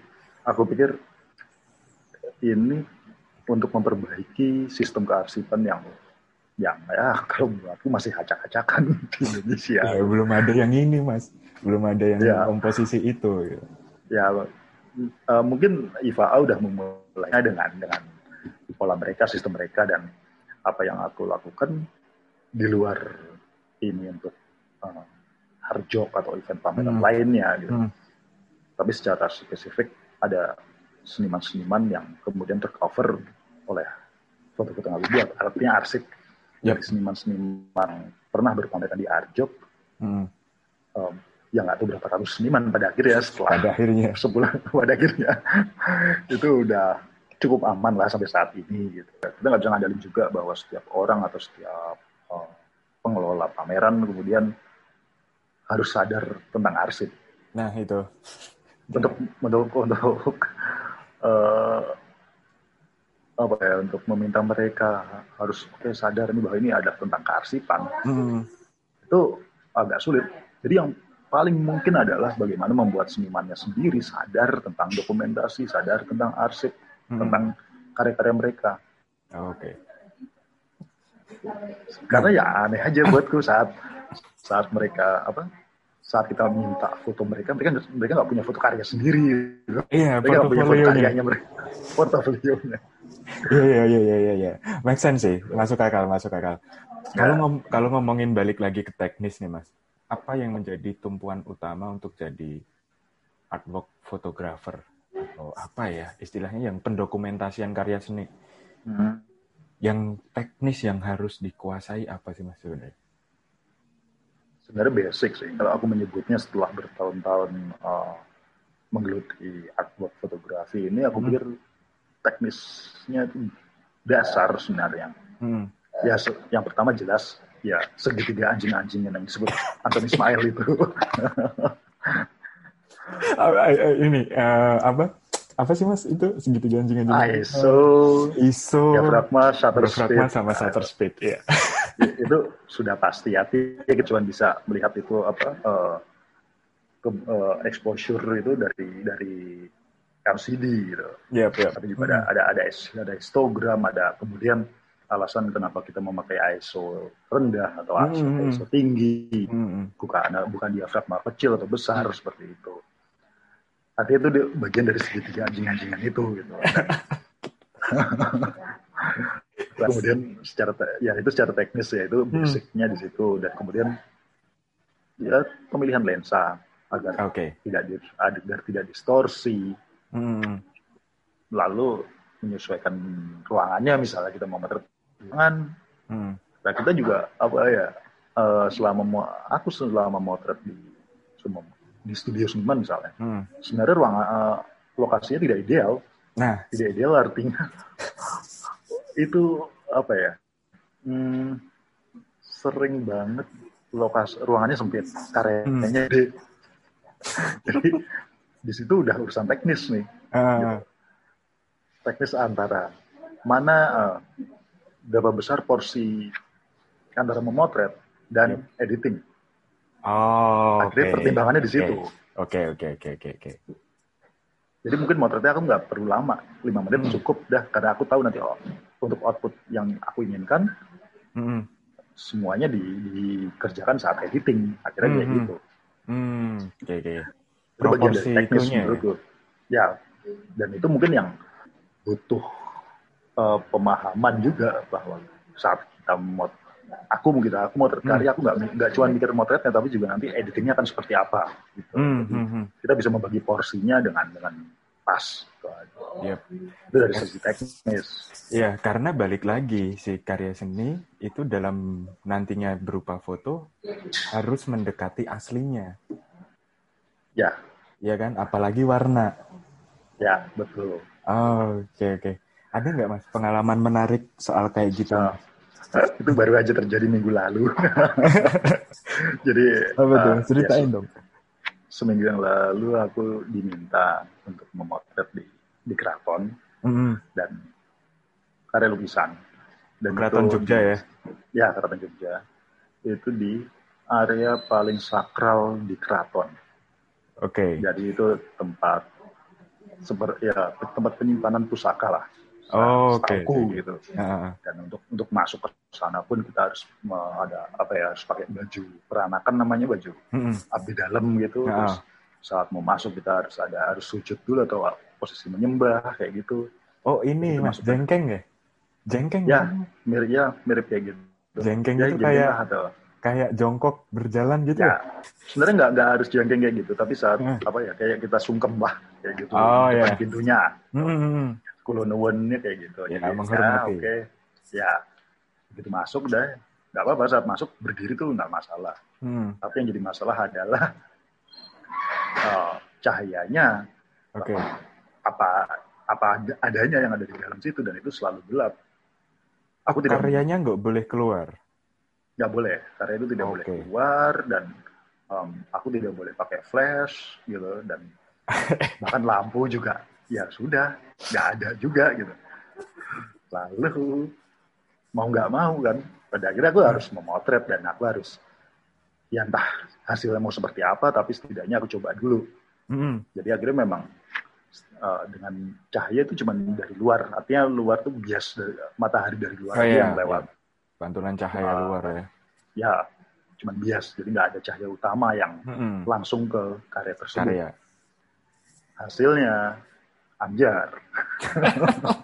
aku pikir ini untuk memperbaiki sistem kearsipan yang yang ya kalau menurutku masih acak-acakan di Indonesia Ya, belum ada yang ini, Mas. Belum ada yang Ya. komposisi itu. gitu. ya eh, mungkin IFA udah memulainya dengan dengan pola mereka, sistem mereka dan apa yang aku lakukan di luar ini untuk eh, harjok atau event pameran Hmm. lainnya gitu. Hmm. Tapi secara spesifik ada seniman-seniman yang kemudian tercover oleh foto-foto yang aku buat. Artinya arsip Yap. dari seniman-seniman pernah berpameran di Arjok Hmm. em, yang nggak tahu berapa ratus seniman pada akhirnya setelah Pada akhirnya. sebulan pada akhirnya itu udah cukup aman lah sampai saat ini gitu. Kita nggak bisa ngadalin juga bahwa setiap orang atau setiap uh, pengelola pameran kemudian harus sadar tentang arsip Nah, itu. untuk untuk untuk uh, apa ya untuk meminta mereka harus oke sadar nih bahwa ini ada tentang kearsipan Hmm. itu agak sulit. Jadi yang paling mungkin adalah bagaimana membuat senimannya sendiri sadar tentang dokumentasi, sadar tentang arsip, Hmm. tentang karya-karya mereka. Oke. Karena ya aneh aja buatku saat saat mereka apa saat kita minta foto mereka, mereka mereka nggak punya foto karya sendiri. Iya, Mereka nggak punya foto karyanya mereka, portofolionya. Iya, iya, iya, iya, iya, iya. Make sense sih. Masuk akal, masuk akal. Kalau ngom- kalau ngomongin balik lagi ke teknis nih, Mas. Apa yang menjadi tumpuan utama untuk jadi artwork photographer? Atau apa ya istilahnya yang pendokumentasian karya seni? Hmm. Yang teknis yang harus dikuasai apa sih, Mas sebenarnya? sebenarnya basic sih. Kalau aku menyebutnya setelah bertahun-tahun uh, menggeluti artwork fotografi ini, aku Hmm. Teknisnya itu dasar sebenarnya. Hmm. Ya, se- yang pertama jelas ya segitiga anjing-anjing yang disebut Anthony Ismail itu. Ah, ah, ah, ini eh, apa? Apa sih Mas itu segitiga anjing-anjing? ISO, ISO, diafragma, shutter diafragma speed, sama shutter speed, ya. itu sudah pasti. Artinya kita cuma bisa melihat itu apa eh, ke- eh, exposure itu dari dari LCD gitu. Iya, iya. tapi juga ada ada ada his- ada histogram ada kemudian alasan kenapa kita memakai ISO rendah atau ISO, Hmm. ISO tinggi Hmm. bukan bukan diafragma kecil atau besar seperti itu artinya itu di- bagian dari segitiga anjing-anjingan itu gitu kemudian secara ya itu secara teknis ya itu basicnya di situ dan kemudian ya pemilihan lensa agar Oke. tidak di, agar tidak distorsi Hmm. lalu menyesuaikan ruangannya misalnya kita mau motret ruangan Hmm. nah kita juga apa ya eh, selama mau aku selama motret di semua di studio seniman misalnya Hmm. sebenarnya ruangan eh, lokasinya tidak ideal Nah, tidak ideal artinya itu apa ya? Hmm, sering banget lokasi ruangannya sempit, karyanya gede. Jadi di situ udah urusan teknis nih. uh, Teknis antara mana uh, berapa besar porsi antara memotret dan editing. oh. Akhirnya pertimbangannya di situ. Oke, oke, oke, oke, oke. Jadi mungkin motretnya aku nggak perlu lama, lima menit Hmm. cukup dah, karena aku tahu nanti oh, untuk output yang aku inginkan Hmm, semuanya di, dikerjakan saat editing. Akhirnya kayak Mhm. gitu. hmm, oke, oke. Itu bagian Proporsi dari teknis itunya ya? menurutku. Ya, dan itu mungkin yang butuh eh, pemahaman juga bahwa saat kita mot aku mungkin aku mau karya aku nggak nggak cuma mikir motretnya tapi juga nanti editingnya akan seperti apa gitu. Hmm, Jadi, hmm, hmm. kita bisa membagi porsinya dengan dengan pas. Gitu. Yep. Itu dari segi teknis. Ya, karena balik lagi si karya seni itu dalam nantinya berupa foto harus mendekati aslinya, Ya, ya kan? Apalagi warna. ya betul. Oh, oke oke. Ada nggak mas pengalaman menarik soal kayak gitu? Mas? itu baru aja terjadi minggu lalu. Jadi Apa tuh? eh, Ceritain ya, dong. seminggu yang lalu aku diminta untuk memotret di di keraton Mm-mm. dan karya lukisan. Dan Keraton itu Jogja ya. Ya, keraton Jogja. Itu di area paling sakral di keraton. Oke. Jadi itu tempat seperti ya tempat penyimpanan pusaka lah. Oh, oke, oke. gitu. Ah, Dan untuk untuk masuk ke sana pun kita harus ada apa ya harus pakai baju peranakan namanya baju mm-mm. abdi dalam gitu. Ah. Terus saat mau masuk kita harus ada harus sujud dulu atau posisi menyembah kayak gitu. Oh ini Itu mas masuk. jengkeng ya? Jengkeng Ya, kan? mirip ya mirip kayak gitu. Jengkeng Ya, itu kayak atau kayak jongkok berjalan gitu ya ya? sebenarnya nggak nggak harus jengkeng kayak gitu tapi saat Hmm. apa ya kayak kita sungkem lah kayak gitu Oh, depan ya. pintunya Mm-mm. kulo nuwunnya kayak gitu Ya, Jadi, menghormati. oke ya begitu masuk dah nggak apa-apa saat masuk berdiri tuh nggak masalah Hmm, tapi yang jadi masalah adalah eh, cahayanya Oke. apa apa ad- adanya yang ada di dalam situ dan itu selalu gelap aku tidak Karyanya nggak boleh keluar. Nggak boleh karena itu tidak boleh Oke. keluar dan em, aku tidak boleh pakai flash gitu dan bahkan lampu juga. Ya sudah nggak ada juga gitu. Lalu mau nggak mau kan pada akhirnya aku harus memotret dan aku harus ya entah hasilnya mau seperti apa tapi setidaknya aku coba dulu. Mm-mm. jadi akhirnya memang eh, dengan cahaya itu cuma dari luar. Artinya luar tuh bias dari matahari dari luar Oh, aja iya, yang lewat Pantulan cahaya Ah. luar ya. ya cuman bias jadi nggak ada cahaya utama yang Mm-mm. langsung ke karya tersebut Karya. hasilnya amjar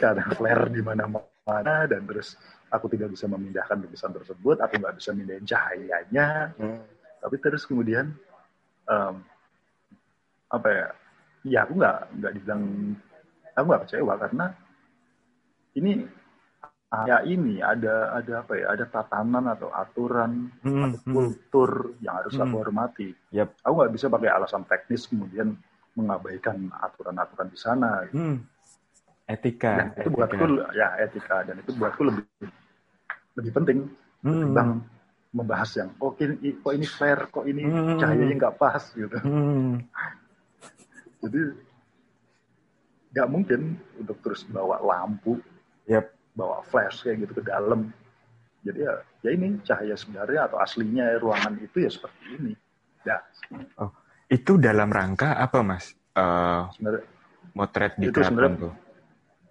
karena flare di mana-mana dan terus aku tidak bisa memindahkan lukisan tersebut aku nggak bisa mindahin cahayanya tapi terus kemudian em, apa ya ya aku nggak nggak dibilang aku nggak kecewa karena ini ya ini ada ada apa ya ada tatanan atau aturan Mm-mm. atau kultur yang harus aku Hmm. hormati Yap. aku nggak bisa pakai alasan teknis kemudian mengabaikan aturan-aturan di sana Hmm. Etika. dan itu etika. buatku ya etika dan itu buatku lebih lebih penting Mm-mm. ketimbang membahas yang oh ini kok ini flare kok ini Hmm. cahayanya nggak pas gitu Mm. jadi nggak mungkin untuk terus bawa lampu Yap. Bawa flash kayak gitu ke dalam jadi ya ya ini cahaya sebenarnya atau aslinya ruangan itu ya seperti ini ya Itu dalam rangka apa mas? Eh, sebenarnya motret di Itu keraton sebenarnya- tuh.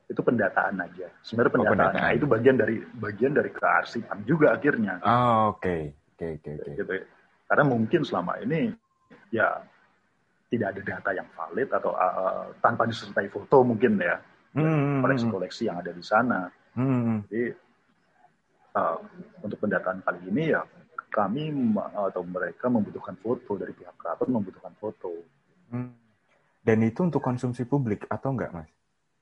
itu pendataan aja sebenarnya Oh, pendataan, pendataan. Nah, itu bagian dari bagian dari kearsipan juga akhirnya Oh, oke. Oke, oke, oke. gitu ya. karena mungkin selama ini ya tidak ada data yang valid atau uh, tanpa disertai foto mungkin ya Hmm, koleksi-koleksi yang ada di sana hmm, Jadi uh, untuk pendataan kali ini ya kami ma- atau mereka membutuhkan foto dari pihak keraton membutuhkan foto. hmm. Dan itu untuk konsumsi publik atau enggak, Mas?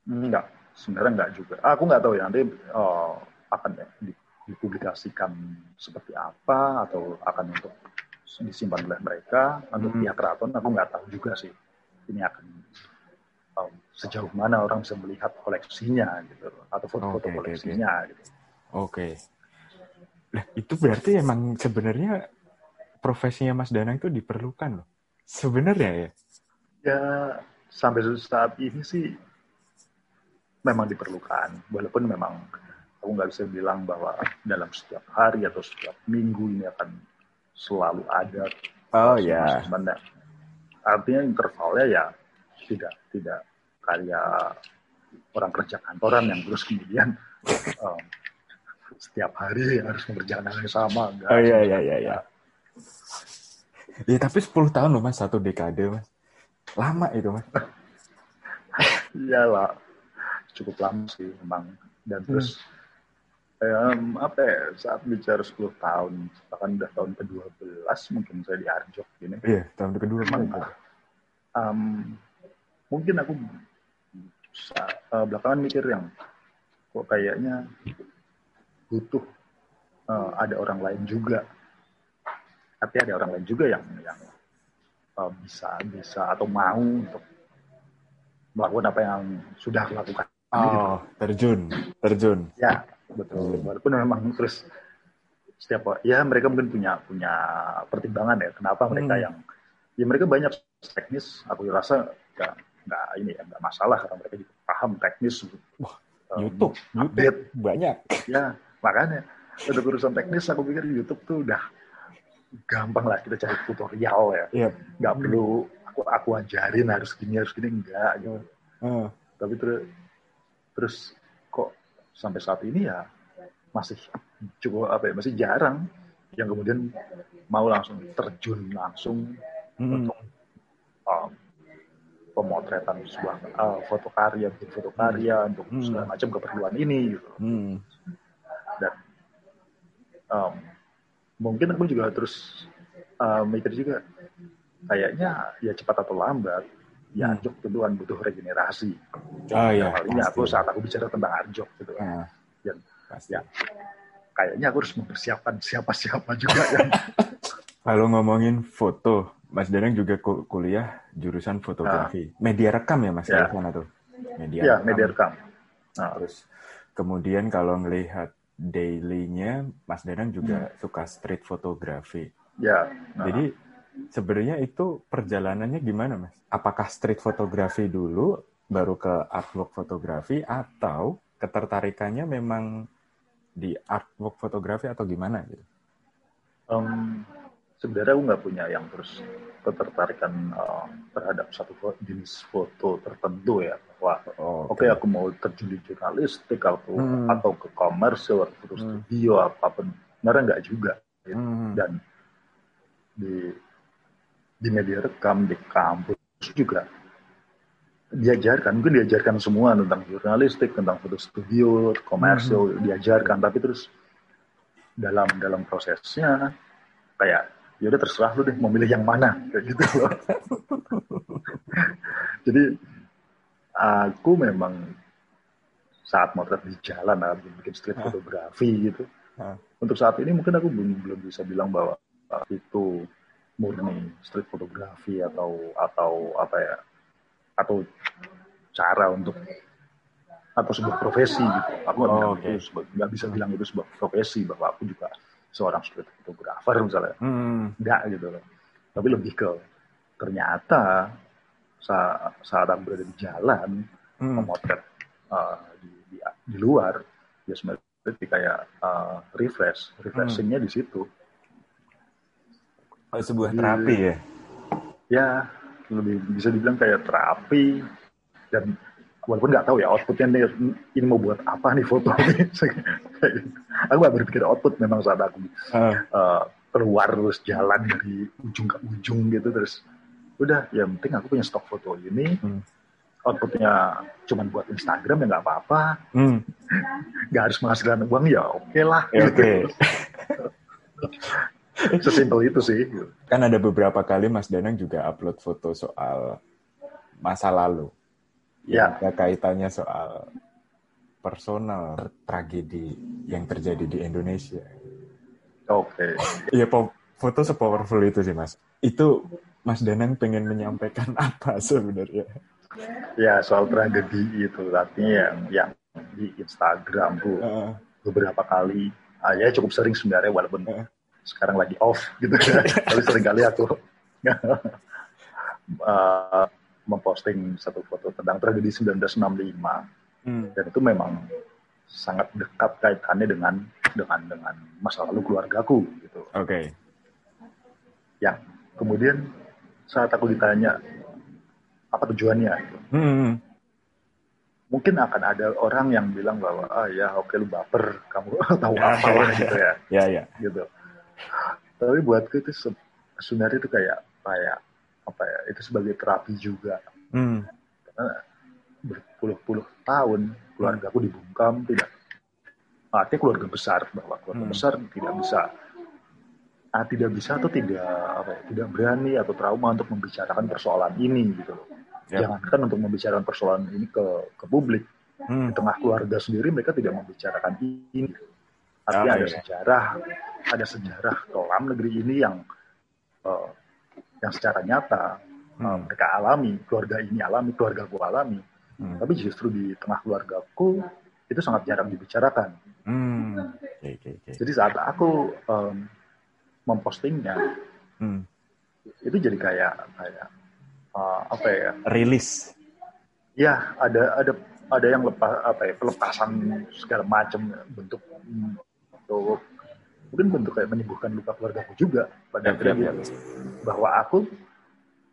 Enggak, sebenarnya enggak juga. Aku nggak tahu ya nanti uh, akan di- dipublikasikan seperti apa atau akan untuk disimpan oleh mereka untuk Hmm. pihak keraton. Aku nggak tahu juga sih. Ini akan sejauh mana orang bisa melihat koleksinya gitu atau foto-foto oke, koleksinya gitu. Oke. Nah, itu berarti emang sebenarnya profesinya Mas Danang itu diperlukan loh. Sebenarnya ya. Ya sampai saat ini sih memang diperlukan walaupun memang aku nggak bisa bilang bahwa dalam setiap hari atau setiap minggu ini akan selalu ada Oh ya. Banda. Artinya intervalnya ya tidak tidak kayak orang kerja kantoran yang terus kemudian em, setiap hari harus mengerjakan hal yang sama. Enggak. Oh iya iya iya iya. Ya tapi 10 tahun loh Mas, satu dekade Mas. Lama itu Mas. Iyalah, cukup lama sih memang. Dan terus em, apa ya, saat bicara 10 tahun, bahkan udah tahun ke-12 mungkin saya di Arjok gini. Iya, tahun kedua Memang Mas. em, mungkin aku eh, belakangan mikir yang kok kayaknya butuh eh, ada orang lain juga tapi ada orang lain juga yang yang eh, bisa bisa atau mau untuk melakukan apa yang sudah aku lakukan gitu. Oh, terjun, terjun. ya betul walaupun memang terus setiap ya mereka mungkin punya punya pertimbangan ya kenapa mereka Hmm. yang ya mereka banyak teknis aku rasa nggak nggak ini ya nggak masalah karena mereka juga paham teknis Wah, um, YouTube, YouTube update banyak. ya makanya untuk urusan teknis aku pikir YouTube tuh udah gampang lah kita cari tutorial ya. Iya. nggak perlu aku aku ajarin harus gini harus gini enggak gitu. Oh, tapi terus terus kok sampai saat ini ya masih cukup apa ya masih jarang yang kemudian mau langsung terjun langsung mm, untuk um, pemotretan sebuah uh, foto karya bikin foto karya untuk Hmm. segala macam keperluan ini gitu mm. dan um, mungkin aku juga terus uh, mikir juga kayaknya ya cepat atau lambat ya Hmm. Arjok tentu kan butuh regenerasi. Oh iya, Kali ini aku saat aku bicara tentang Arjok gitu kan. Ah, Dan pasti. ya kayaknya aku harus mempersiapkan siapa-siapa juga yang Kalau ngomongin foto, Mas Danang juga ku- kuliah jurusan fotografi. Media rekam ya Mas Ya. di sana tuh. Media ya rekam. media rekam. Nah, Terus kemudian kalau ngelihat daily-nya, Mas Danang juga suka street fotografi. ya. Nah, Jadi sebenarnya itu perjalanannya gimana, Mas? Apakah street fotografi dulu, baru ke artwork fotografi, atau ketertarikannya memang di artwork fotografi atau gimana gitu? em, sebenarnya aku nggak punya yang terus ketertarikan eh, terhadap satu jenis foto tertentu ya. Wah, Oh, oke aku mau terjun di jurnalistik atau Hmm. atau ke komersil atau foto Hmm. studio apa pun. Sebenarnya nggak juga. Hmm. Dan di di media rekam di kampus juga diajarkan mungkin diajarkan semua tentang jurnalistik tentang foto studio komersil diajarkan tapi terus dalam dalam prosesnya kayak ya udah terserah lu deh mau milih yang mana kayak gitu loh. Jadi aku memang saat motret di jalan lah, bikin, street fotografi gitu. Untuk saat ini mungkin aku belum belum bisa bilang bahwa itu murni street fotografi atau atau apa ya atau cara untuk atau sebuah profesi gitu. Aku nggak Oh, nggak bisa bilang itu sebuah profesi bahwa aku juga seorang street fotografer misalnya. Hmm. Enggak gitu loh. Tapi lebih ke ternyata saat, saat aku berada di jalan Hmm. memotret uh, di, di, di luar ya sebenarnya kayak uh, refresh refreshingnya di situ Oh, sebuah Di- terapi ya? ya lebih bisa dibilang kayak terapi dan walaupun nggak tahu ya outputnya ini, ini mau buat apa nih foto ini aku nggak berpikir output memang saat aku Ah. uh, keluar terus jalan dari ujung ke ujung gitu terus udah ya yang penting aku punya stok foto ini Hmm. outputnya cuman buat Instagram ya nggak apa-apa Hmm. nggak harus menghasilkan uang ya oke lah Ya, gitu. Oke. sesimpel itu sih Kan ada beberapa kali Mas Danang juga upload foto soal masa lalu. Ya. Ada kaitannya soal personal tragedi yang terjadi di Indonesia. oke Iya, po- foto sepowerful itu sih, Mas. Itu Mas Danang pengen menyampaikan apa sebenarnya? ya soal tragedi itu artinya yang yang di Instagram tuh Heeh. beberapa kali ah, ya cukup sering sebenarnya walaupun Heeh. sekarang lagi off gitu ya tapi sering kali aku uh, memposting satu foto tentang tragedi 1965 Hmm. dan itu memang sangat dekat kaitannya dengan dengan dengan masa lalu keluargaku gitu Oke. yang kemudian saat aku ditanya apa tujuannya gitu, Hmm. mungkin akan ada orang yang bilang bahwa ah ya oke lu baper kamu tahu Ya, apa lah ya, gitu ya Ya, ya. gitu tapi buatku itu se- sebenarnya itu kayak kayak apa ya itu sebagai terapi juga Hmm. karena berpuluh-puluh tahun keluarga aku dibungkam tidak artinya keluarga besar bahwa keluarga Hmm. besar tidak bisa ah, tidak bisa atau tidak apa ya, tidak berani atau trauma untuk membicarakan persoalan ini gitu loh. Yap. Jangankan untuk membicarakan persoalan ini ke ke publik, Hmm. di tengah keluarga sendiri mereka tidak membicarakan ini. Artinya Ah, ada iya. sejarah, ada sejarah kelam negeri ini yang eh, yang secara nyata eh, Hmm. mereka alami, keluarga ini alami, keluarga aku alami. Hmm. Tapi justru di tengah keluargaku itu sangat jarang dibicarakan. Hmm. Oke, oke, oke. Jadi saat aku em, mempostingnya, Hmm. itu jadi kayak kayak eh, apa ya? Rilis. Ya ada ada ada yang lepas apa ya pelepasan segala macam bentuk bentuk mungkin bentuk kayak menyembuhkan luka keluargaku juga pada Yap, akhirnya gitu. bahwa aku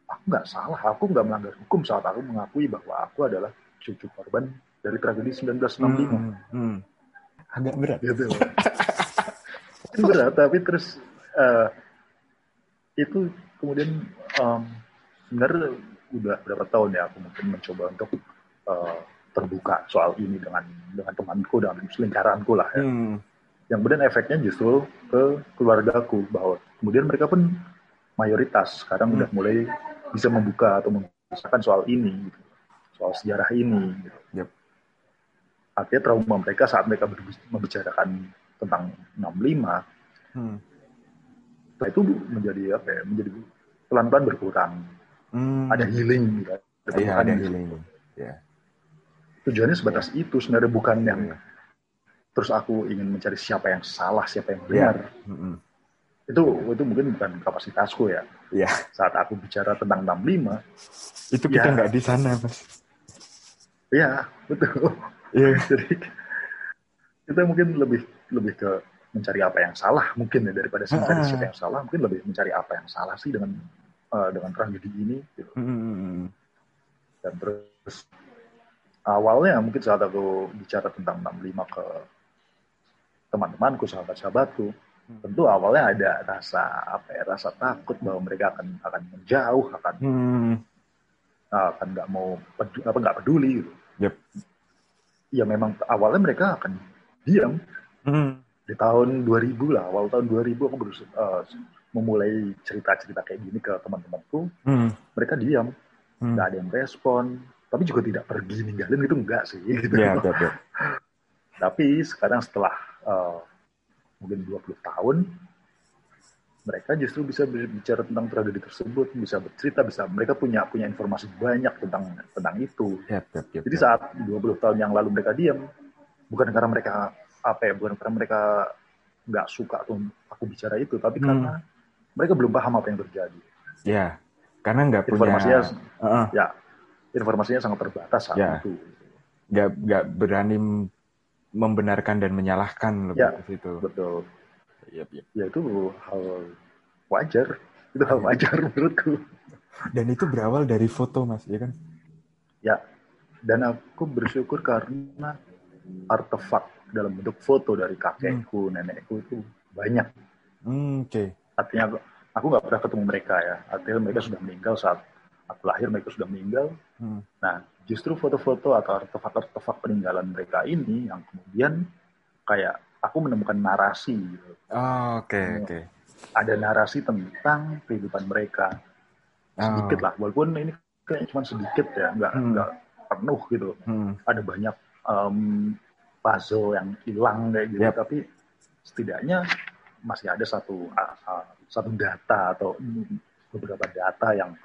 aku nggak salah aku nggak melanggar hukum saat aku mengakui bahwa aku adalah cucu korban dari tragedi 1965 Hmm. Hmm. Agak berat. gitu Mungkin berat tapi terus eh, itu kemudian em, sebenarnya udah berapa tahun ya aku mungkin mencoba untuk eh, terbuka soal ini dengan dengan temanku dengan selingkaranku lah ya. Hmm. Yang kemudian efeknya justru ke keluargaku bahwa kemudian mereka pun mayoritas sekarang Hmm. udah mulai bisa membuka atau membicarakan soal ini, gitu. soal sejarah ini. Gitu. Yep. Artinya trauma mereka saat mereka membicarakan tentang 65 Hmm. Nah, itu menjadi apa ya? Menjadi pelan-pelan berkurang. Hmm. Ada healing gitu. Ada perubahan ada gitu. healing. Ya. Tujuannya sebatas itu sebenarnya bukan yang Iya. Terus aku ingin mencari siapa yang salah, siapa yang Iya. benar. Hmm. Itu itu mungkin bukan kapasitasku ya. Iya. Saat aku bicara tentang 65, Itu kita Ya. nggak di sana, Mas. ya betul. Iya. Jadi kita mungkin lebih lebih ke mencari apa yang salah mungkin ya daripada mencari Ah. siapa yang salah, mungkin lebih mencari apa yang salah sih dengan eh, dengan tragedi ini. Gitu. Hmm. dan terus awalnya mungkin saat aku bicara tentang 65 ke teman-temanku, sahabat-sahabatku, Hmm. tentu awalnya ada rasa apa ya, rasa takut bahwa mereka akan akan menjauh, akan Hmm. akan nggak mau pedu, apa nggak peduli. Gitu. Yep. Ya memang awalnya mereka akan diam Hmm. di tahun 2000 lah, awal tahun 2000 aku berusaha eh, memulai cerita-cerita kayak gini ke teman-temanku, Hmm. mereka diam, Hmm. nggak ada yang respon, tapi juga tidak pergi ninggalin itu enggak sih. Gitu. Ya, betul, betul. Tapi sekarang setelah eh, mungkin 20 tahun, mereka justru bisa bicara tentang tragedi tersebut, bisa bercerita, bisa mereka punya punya informasi banyak tentang tentang itu. Yap, yap, yap, Jadi saat 20 tahun yang lalu mereka diam, bukan karena mereka apa ya, bukan karena mereka nggak suka tuh aku bicara itu, tapi Hmm. karena mereka belum paham apa yang terjadi. Ya, karena nggak punya Informasinya, Heeh. ya, informasinya sangat terbatas saat Ya. itu. nggak nggak berani membenarkan dan menyalahkan lebih Ya. ke situ. Betul. Yap, yap. Ya itu hal wajar. Itu hal wajar menurutku. Dan itu berawal dari foto, Mas, ya kan? Ya, dan aku bersyukur karena artefak dalam bentuk foto dari kakekku, nenekku itu banyak. Hmm, Oke. Artinya aku- aku nggak pernah ketemu mereka ya. Artinya mereka sudah meninggal saat aku lahir, mereka sudah meninggal. Hmm. Nah, justru foto-foto atau artefak-artefak peninggalan mereka ini yang kemudian kayak aku menemukan narasi gitu. Oh, Oke, Hmm. oke. Ada narasi tentang kehidupan mereka. Sedikit Oh. lah, walaupun ini kayak cuma sedikit ya, nggak Hmm. nggak penuh gitu. Hmm. ada banyak em, puzzle yang hilang kayak gitu, Yap. tapi setidaknya masih ada satu a- a- satu data atau beberapa data yang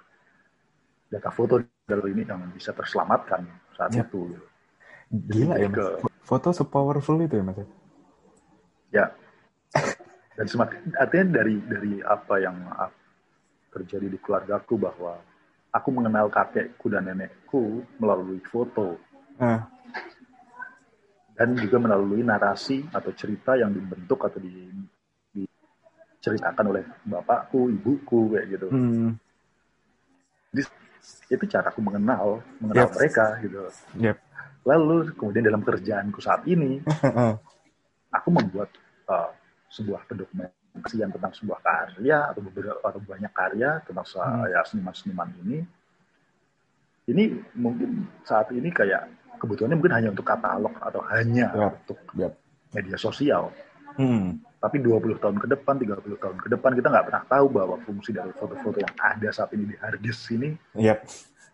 data foto galeri ini yang bisa terselamatkan saat Ya. itu. Gila Jadi ya, ke- Foto sepowerful itu ya, Mas? Ya. Dan semakin artinya dari dari apa yang terjadi di keluargaku bahwa aku mengenal kakekku dan nenekku melalui foto Ah, dan juga melalui narasi atau cerita yang dibentuk atau di, diceritakan oleh bapakku, ibuku kayak gitu. hmm, Itu cara aku mengenal mengenal Yep. mereka gitu. yep. Lalu kemudian dalam kerjaanku saat ini aku membuat uh, sebuah pendokumentasian tentang sebuah karya atau beberapa atau banyak karya tentang Hmm. ya seniman-seniman ini. Ini mungkin saat ini kayak kebutuhannya mungkin hanya untuk katalog atau hanya Yap. untuk Yap. media sosial. Hmm, Tapi 20 tahun ke depan, 30 tahun ke depan kita nggak pernah tahu bahwa fungsi dari foto-foto yang ada saat ini di hard disk ini yep.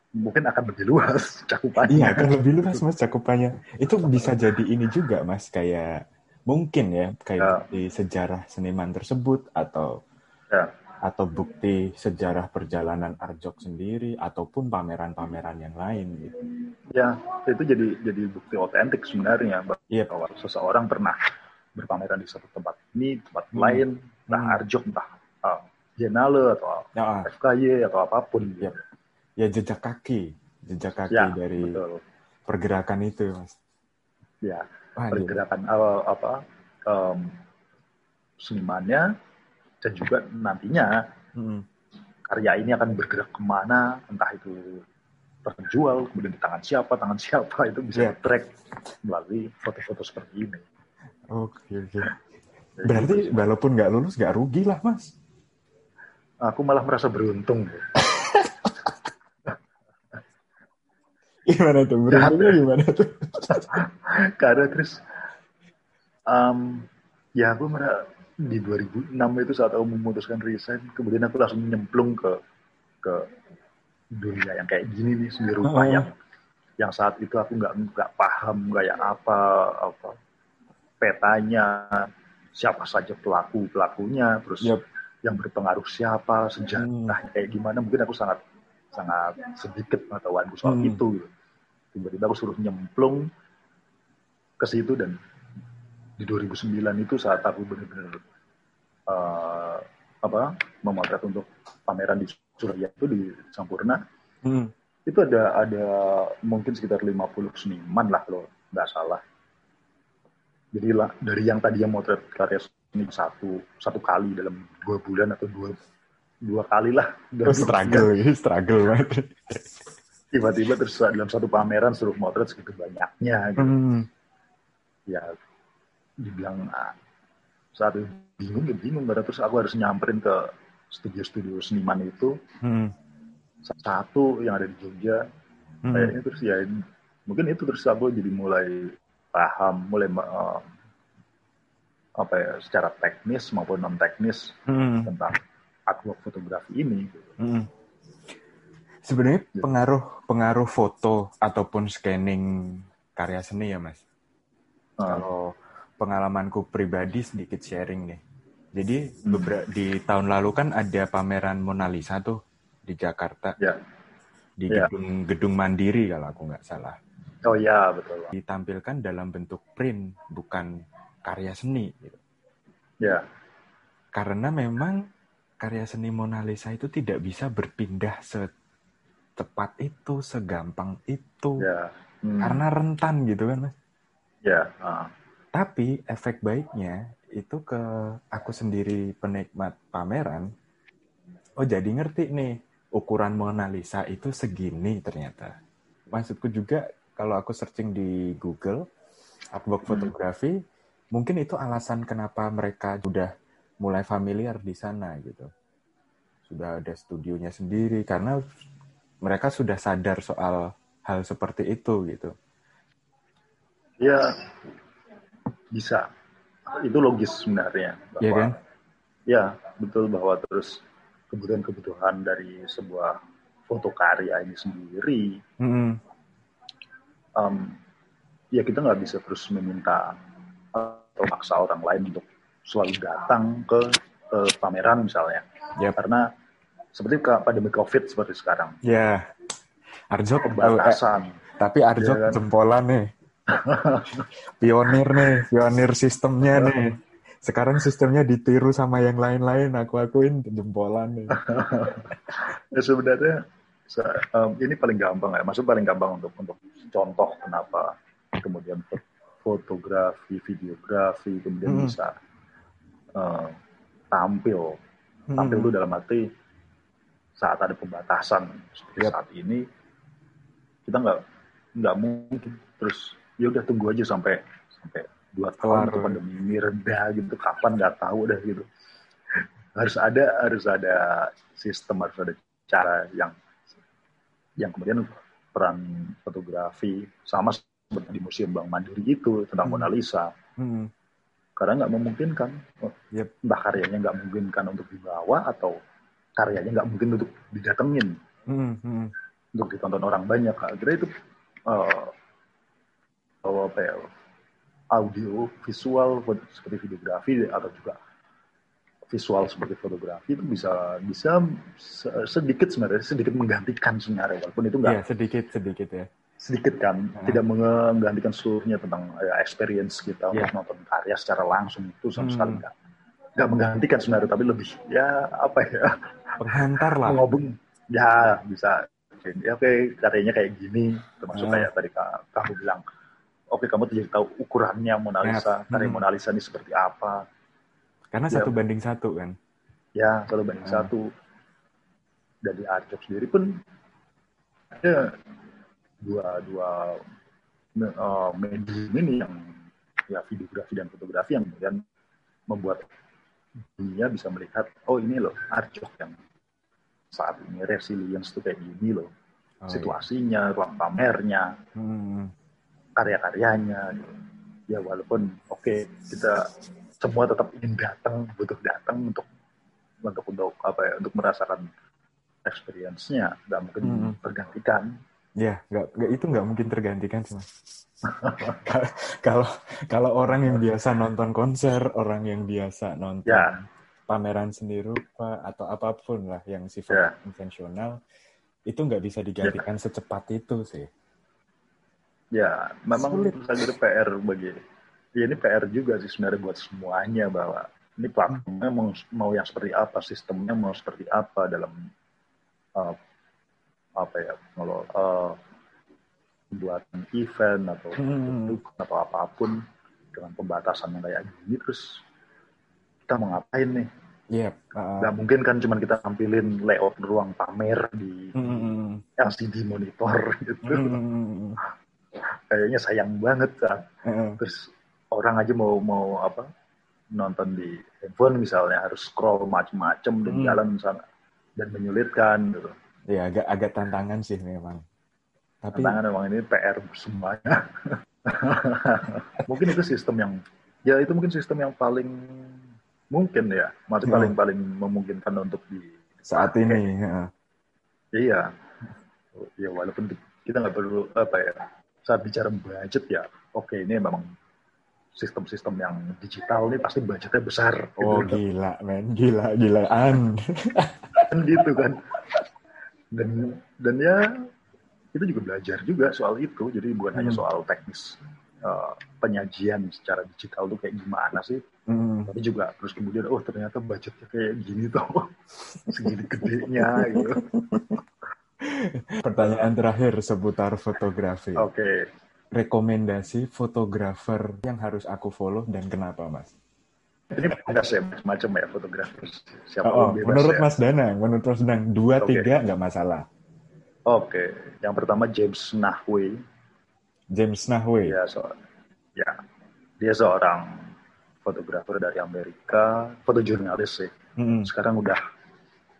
mungkin akan lebih luas cakupannya. Iya, kan lebih luas mas cakupannya. Itu bisa jadi ini juga mas, kayak mungkin ya, kayak di sejarah seniman tersebut atau Ya. atau bukti sejarah perjalanan Arjok sendiri ataupun pameran-pameran yang lain gitu. Ya, itu jadi jadi bukti otentik sebenarnya Yep. bahwa seseorang pernah berpameran di satu tempat ini, tempat Hmm. lain, entah Hmm. Arjok, entah uh, Biennale atau Ya, FKY atau apa pun. gitu. Yep. ya jejak kaki, jejak kaki Ya, dari betul. pergerakan itu mas. Ya, Wah, pergerakan awal apa em, senimannya dan juga nantinya Hmm, karya ini akan bergerak ke mana, entah itu terjual, kemudian di tangan siapa, tangan siapa itu bisa Iya. track melalui foto-foto seperti ini. Oke oke. Jadi, Berarti walaupun nggak lulus nggak rugi lah mas. aku malah merasa beruntung. Gimana tuh? Beruntungnya gimana tuh? Karena terus em, ya aku merasa di 2006 itu saat aku memutuskan resign, kemudian aku langsung nyemplung ke ke dunia yang kayak gini nih seni rupa Oh. yang yang saat itu aku nggak nggak paham kayak apa apa petanya siapa saja pelaku pelakunya terus Yep. yang berpengaruh siapa sejarahnya kayak gimana mungkin aku sangat sangat sedikit pengetahuanku soal Hmm. itu tiba-tiba aku suruh nyemplung ke situ dan di 2009 itu saat aku benar-benar eh, apa memotret untuk pameran di Surya itu di Sampurna Hmm. itu ada ada mungkin sekitar 50 seniman lah kalau nggak salah. Jadi lah dari yang tadi yang motret karya seni satu satu kali dalam dua bulan atau dua dua kali lah Oh, struggle, ya, struggle banget. tiba-tiba terus dalam satu pameran suruh motret segitu banyaknya gitu. Hmm. ya dibilang ah, saat itu bingung ya bingung karena terus aku harus nyamperin ke studio-studio seniman itu Hmm. satu yang ada di Jogja Hmm. kayaknya terus ya mungkin itu terus aku jadi mulai paham mulai eh, apa ya secara teknis maupun non teknis Hmm. tentang artwork fotografi ini gitu. Hmm. Sebenarnya Ya. pengaruh pengaruh foto ataupun scanning karya seni ya mas. Eh, Kalau pengalamanku pribadi sedikit sharing nih. Jadi Hmm. beberapa di tahun lalu kan ada pameran Mona Lisa tuh di Jakarta ya di Ya. gedung gedung Mandiri kalau aku nggak salah. Oh ya betul Ditampilkan dalam bentuk print bukan karya seni. Gitu. ya Karena memang karya seni Mona Lisa itu tidak bisa berpindah secepat itu, segampang itu. ya Hmm, Karena rentan gitu kan, Mas. ya ah. Tapi efek baiknya itu ke aku sendiri penikmat pameran. Oh, jadi ngerti nih, ukuran Mona Lisa itu segini ternyata. Maksudku juga kalau aku searching di Google artwork Hmm. fotografi, mungkin itu alasan kenapa mereka sudah mulai familiar di sana gitu. Sudah ada studionya sendiri karena mereka sudah sadar soal hal seperti itu gitu. ya bisa itu logis sebenarnya Iya kan? ya betul bahwa terus kebutuhan-kebutuhan dari sebuah foto karya ini sendiri Mm-mm. Em, ya kita nggak bisa terus meminta atau maksa orang lain untuk selalu datang ke, ke pameran misalnya Yap. karena seperti pandemi covid seperti sekarang Ya, Arjok pembatasan. Eh, tapi Arjok Iya kan? jempolan nih. pionir nih, pionir sistemnya nih. Sekarang sistemnya ditiru sama yang lain-lain, aku akuin jempolan nih. Ya, sebenarnya ini paling gampang ya, maksud paling gampang untuk untuk contoh kenapa kemudian fo- fotografi, videografi Hmm. kemudian bisa eh, tampil, tampil Hmm. itu dalam arti saat ada pembatasan seperti Yap. saat ini kita nggak nggak mungkin terus ya udah tunggu aja sampai sampai dua tahun tuh pandemi ini reda gitu kapan nggak tahu dah gitu harus ada harus ada sistem harus ada cara yang yang kemudian peran fotografi sama seperti di museum Bank Mandiri itu tentang Hmm. Mona Lisa Hmm. karena nggak memungkinkan Oh, Yep. entah karyanya nggak memungkinkan untuk dibawa atau karyanya nggak mungkin untuk didatengin Hmm. Hmm. untuk ditonton orang banyak akhirnya itu eh, bahwa apa ya audio visual seperti videografi atau juga visual seperti fotografi itu bisa bisa se- sedikit sebenarnya sedikit menggantikan sebenarnya walaupun itu nggak Iya, sedikit sedikit ya. sedikit kan Hmm. tidak menggantikan seluruhnya tentang ya, experience kita Iya. untuk nonton karya secara langsung itu sama Hmm. sekali nggak nggak menggantikan sebenarnya tapi lebih ya apa ya Penghantar lah. ngobeng ya bisa ya oke karyanya kayak gini termasuk kayak tadi ka- kamu bilang oke kamu jadi tahu ukurannya Mona Lisa Yes. karya Hmm. Mona Lisa ini seperti apa Karena Ya. satu banding satu kan. ya satu banding Hmm. satu dari Arjok sendiri pun ada dua dua me- eh, medium ini yang ya videografi dan fotografi yang kemudian membuat dunia bisa melihat oh ini loh Arjok yang saat ini resilience tuh kayak gini loh Oh, situasinya ruang pamernya iya. Hmm. karya-karyanya gitu. ya walaupun oke kita semua tetap ingin datang butuh datang untuk untuk untuk apa ya untuk merasakan experience-nya nggak mungkin Hmm. tergantikan Ya, nggak, itu nggak mungkin tergantikan sih mas. kalau kalau orang yang biasa nonton konser, orang yang biasa nonton Ya. pameran seni rupa atau apa pun lah yang Ya. sifat konvensional, itu nggak bisa digantikan secepat itu sih. ya memang Sulit. saya kira PR bagi ya ini PR juga sih sebenarnya buat semuanya bahwa ini platformnya mau mau yang seperti apa sistemnya mau seperti apa dalam uh, apa ya kalau uh, pembuatan event atau Hmm. atau apa pun dengan pembatasan yang kayak gini terus kita mau ngapain nih Iya. uh, nggak mungkin kan cuman kita tampilin layout ruang pamer di mm, mm, mm, LCD monitor gitu mm, mm, mm, kayaknya sayang banget kan mm, mm. terus orang aja mau mau apa nonton di handphone misalnya harus scroll macem-macem dan Hmm. jalan sana dan menyulitkan gitu. Ya agak agak tantangan sih memang. Tapi Tantangan memang ini PR semuanya. mungkin itu sistem yang ya itu mungkin sistem yang paling mungkin ya, masih Hmm. paling paling memungkinkan untuk di saat ini, ya. iya. Ya walaupun kita nggak perlu apa ya saat bicara budget ya, oke ini memang sistem-sistem yang digital ini pasti budgetnya besar. oh gitu. gila men, gila gilaan. gitu kan dan dan ya kita juga belajar juga soal itu jadi bukan hanya Hmm. soal teknis uh, penyajian secara digital tuh kayak gimana sih Hmm. tapi juga terus kemudian oh ternyata budgetnya kayak gini tuh segini gedenya gitu Pertanyaan terakhir seputar fotografi. oke Rekomendasi fotografer yang harus aku follow dan kenapa mas? ini bebas ya macam-macam ya fotografer siapa Oh, oh, bebas menurut ya. Mas Danang, menurut Mas Danang dua Oke. tiga nggak masalah. oke yang pertama James Nahwe James Nahwe. dia seorang ya dia seorang fotografer dari Amerika fotojurnalis sih Hmm. sekarang udah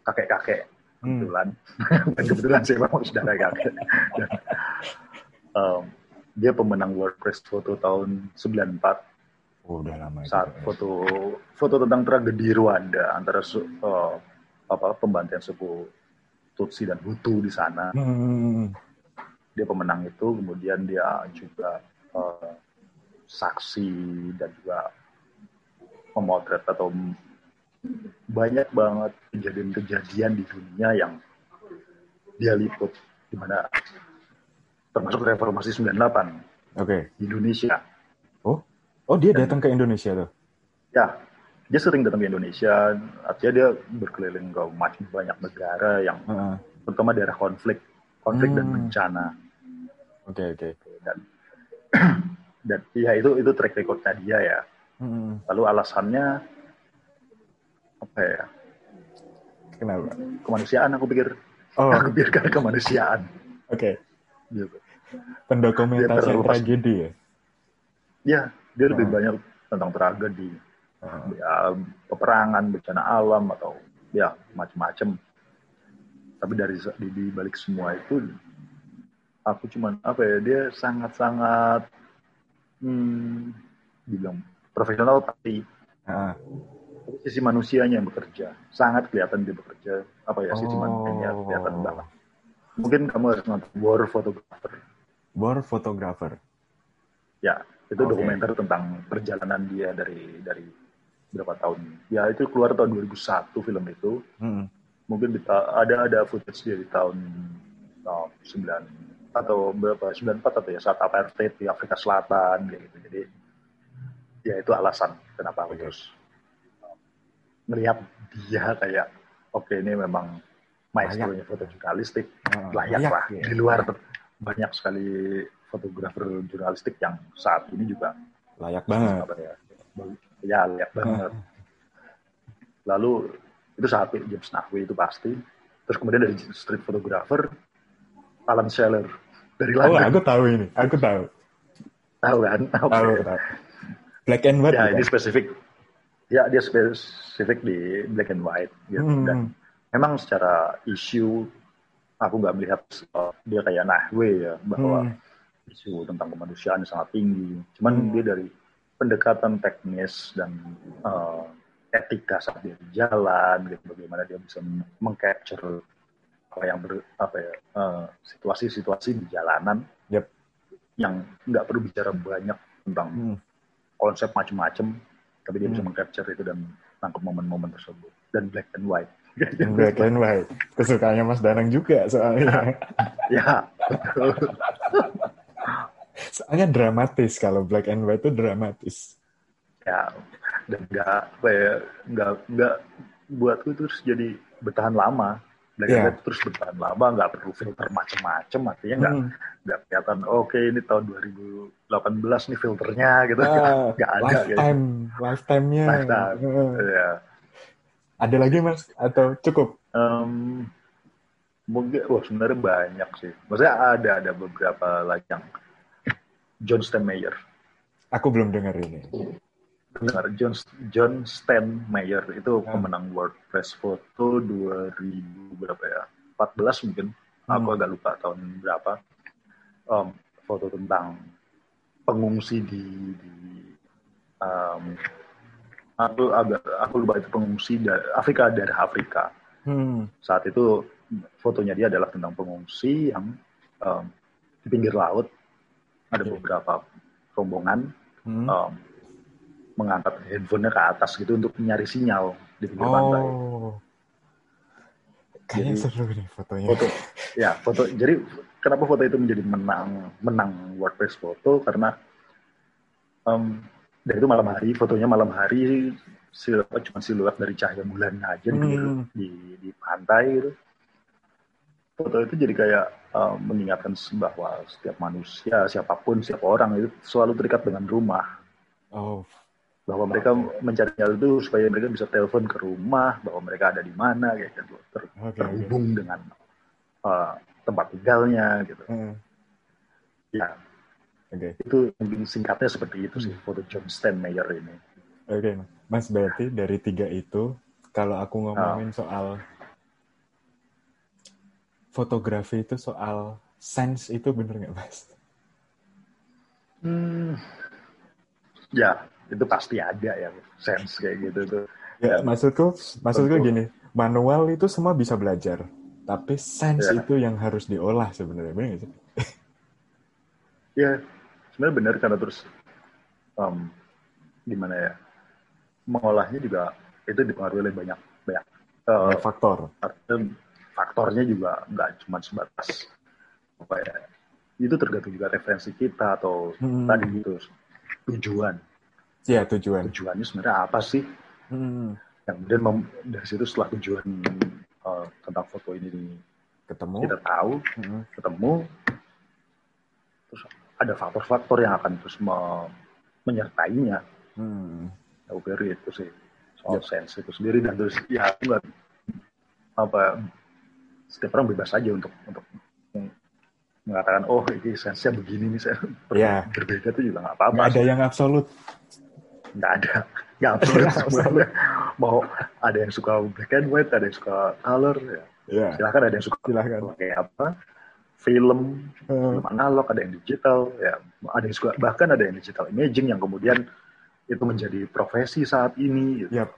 kakek-kakek kebetulan Bukan kebetulan sih memang sudah kakek um, dia pemenang World Press Photo tahun 94 Oh, udah lama. saat juga. foto foto tentang tragedi Rwanda antara su- uh, apa pembantaian suku Tutsi dan Hutu di sana Hmm. dia pemenang itu kemudian dia juga uh, saksi dan juga memotret atau banyak banget kejadian-kejadian di dunia yang dia liput di gimana termasuk reformasi 98 Oke. di Indonesia. Oh, oh dia datang ke Indonesia tuh. Ya, dia sering datang ke Indonesia. Artinya dia berkeliling ke macam banyak negara yang Heeh. terutama daerah konflik, konflik dan Hmm. bencana. Oke oke. Dan dan ya itu itu track recordnya dia ya. Hmm. Lalu alasannya apa ya? Kenapa? Kemanusiaan aku pikir. Oh, Aku pikir karena kemanusiaan. oke. Gitu. Pendokumentasian tragedi ya. Ya, dia lebih Oh. banyak tentang tragedi, Heeh. ya peperangan, bencana alam atau ya macam-macam. Tapi dari di, di balik semua itu, aku cuman apa ya dia sangat-sangat hmm, dibilang profesional tapi Heeh. sisi manusianya yang bekerja sangat kelihatan dia bekerja apa ya sisi Oh. manusianya kelihatan banget. Mungkin kamu harus nonton War Photographer. War photographer. Ya, itu Oke. dokumenter tentang perjalanan dia dari dari berapa tahun. Ya, itu keluar tahun 2001 film itu. Hmm. Mungkin ada ada footage dia di tahun oh, 9 atau berapa 94 atau ya saat apartheid di Afrika Selatan gitu. Jadi ya itu alasan kenapa aku Oke. terus um, melihat dia kayak oke ini memang maestronya foto jurnalistik Heeh. layak, lah ya. di luar banyak sekali fotografer jurnalistik yang saat ini juga Layak banget. ya ya layak banget lalu itu satu James Nahwi itu pasti terus kemudian dari street photographer Alan Scheller dari Oh, London aku tahu ini. Aku tahu. tahu kan Oke. Tahu, tahu. Black and white. ya bukan? ini spesifik ya dia spesifik di black and white gitu Hmm. dan memang secara isu aku nggak melihat uh, dia kayak Nahwe ya bahwa Hmm. isu tentang kemanusiaan sangat tinggi. Cuman Hmm. dia dari pendekatan teknis dan uh, etika saat dia di jalan, gitu, bagaimana dia bisa men- mengcapture apa yang ber, apa ya uh, situasi-situasi di jalanan Yep. yang nggak perlu bicara banyak tentang Hmm. konsep macam-macam, tapi dia bisa Hmm. mengcapture itu dan tangkap momen-momen tersebut dan black and white. Black and white. Kesukaannya Mas Danang juga soalnya. ya, betul. soalnya dramatis kalau black and white itu dramatis. ya dan nggak apa ya nggak nggak buatku terus jadi bertahan lama Black and Iya. White terus bertahan lama nggak perlu filter macam-macam artinya nggak Hmm. nggak kelihatan oke ini tahun 2018 nih filternya gitu Ah, nggak ada kayak lifetime, lifetime-nya. Lifetime. Heeh. ya Ada lagi Mas atau cukup? Em, mungkin wah sebenarnya banyak sih maksudnya ada ada beberapa lagi yang John Steinmeier Aku belum dengar ini. Benar, John, John Steinmeier itu Ah. pemenang World Press Photo 2000 berapa ya? 14 mungkin. Aku Hmm. agak lupa tahun berapa. Em, foto tentang pengungsi di, di em, aku agak aku lupa itu pengungsi dari Afrika dari Afrika. Hmm. Saat itu fotonya dia adalah tentang pengungsi yang em, di pinggir laut ada beberapa rombongan Hmm. um, mengangkat handphonenya ke atas gitu untuk nyari sinyal di pinggir pantai. Oh. Kayaknya Jadi- seru nih fotonya. Foto, ya foto. Jadi kenapa foto itu menjadi menang menang WordPress foto karena um, dan itu malam hari, fotonya malam hari siluet cuma siluet dari cahaya bulan aja pinggir- Hmm. di di pantai gitu. Foto itu jadi kayak um, mengingatkan bahwa setiap manusia, siapa pun, siapa orang itu selalu terikat dengan rumah. Oh. bahwa mereka mencari sinyal itu supaya mereka bisa telepon ke rumah bahwa mereka ada di mana kayak gitu ter- oke. terhubung dengan uh, tempat tinggalnya gitu Hmm. ya Oke. itu mungkin singkatnya seperti itu sih foto John Steinmeier ini Oke, Mas berarti dari tiga itu, kalau aku ngomongin Ah. soal fotografi itu soal sense itu bener nggak, Mas? hmm, ya itu pasti ada ya sense kayak gitu tuh Ya, Ya. maksudku, maksudku Tentu. gini, manual itu semua bisa belajar, tapi sense Ya. itu yang harus diolah sebenarnya, bener nggak sih? ya sebenarnya benar karena terus um, gimana ya mengolahnya juga itu dipengaruhi oleh banyak banyak uh, Banyak faktor. artinya faktornya juga nggak cuma sebatas apa ya itu tergantung juga referensi kita atau Hmm. tadi gitu tujuan Ya, tujuan. tujuannya sebenarnya apa sih Hmm. yang kemudian mem- dari situ setelah tujuan eh, tentang foto ini Ketemu. kita tahu Hmm. ketemu terus ada faktor-faktor yang akan terus me- menyertainya Hmm. aku kira itu sih soal Yep. sense itu sendiri dan terus ya aku nggak apa setiap orang bebas aja untuk untuk mengatakan oh ini sense begini nih saya Ya. berbeda tuh juga nggak apa-apa ada yang absolut. nggak ada nggak absolut semuanya mau ada yang suka black and white ada yang suka color ya Ya, silakan ada yang suka silahkan. pakai apa film Eh, film analog ada yang digital ya ada yang suka bahkan ada yang digital imaging yang kemudian itu menjadi profesi saat ini gitu. Yap,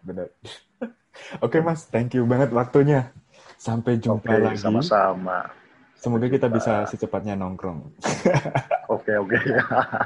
benar. Oke mas, thank you banget waktunya. Sampai jumpa Oke, lagi. sama-sama. Semoga kita bisa secepatnya nongkrong. Oke, oke.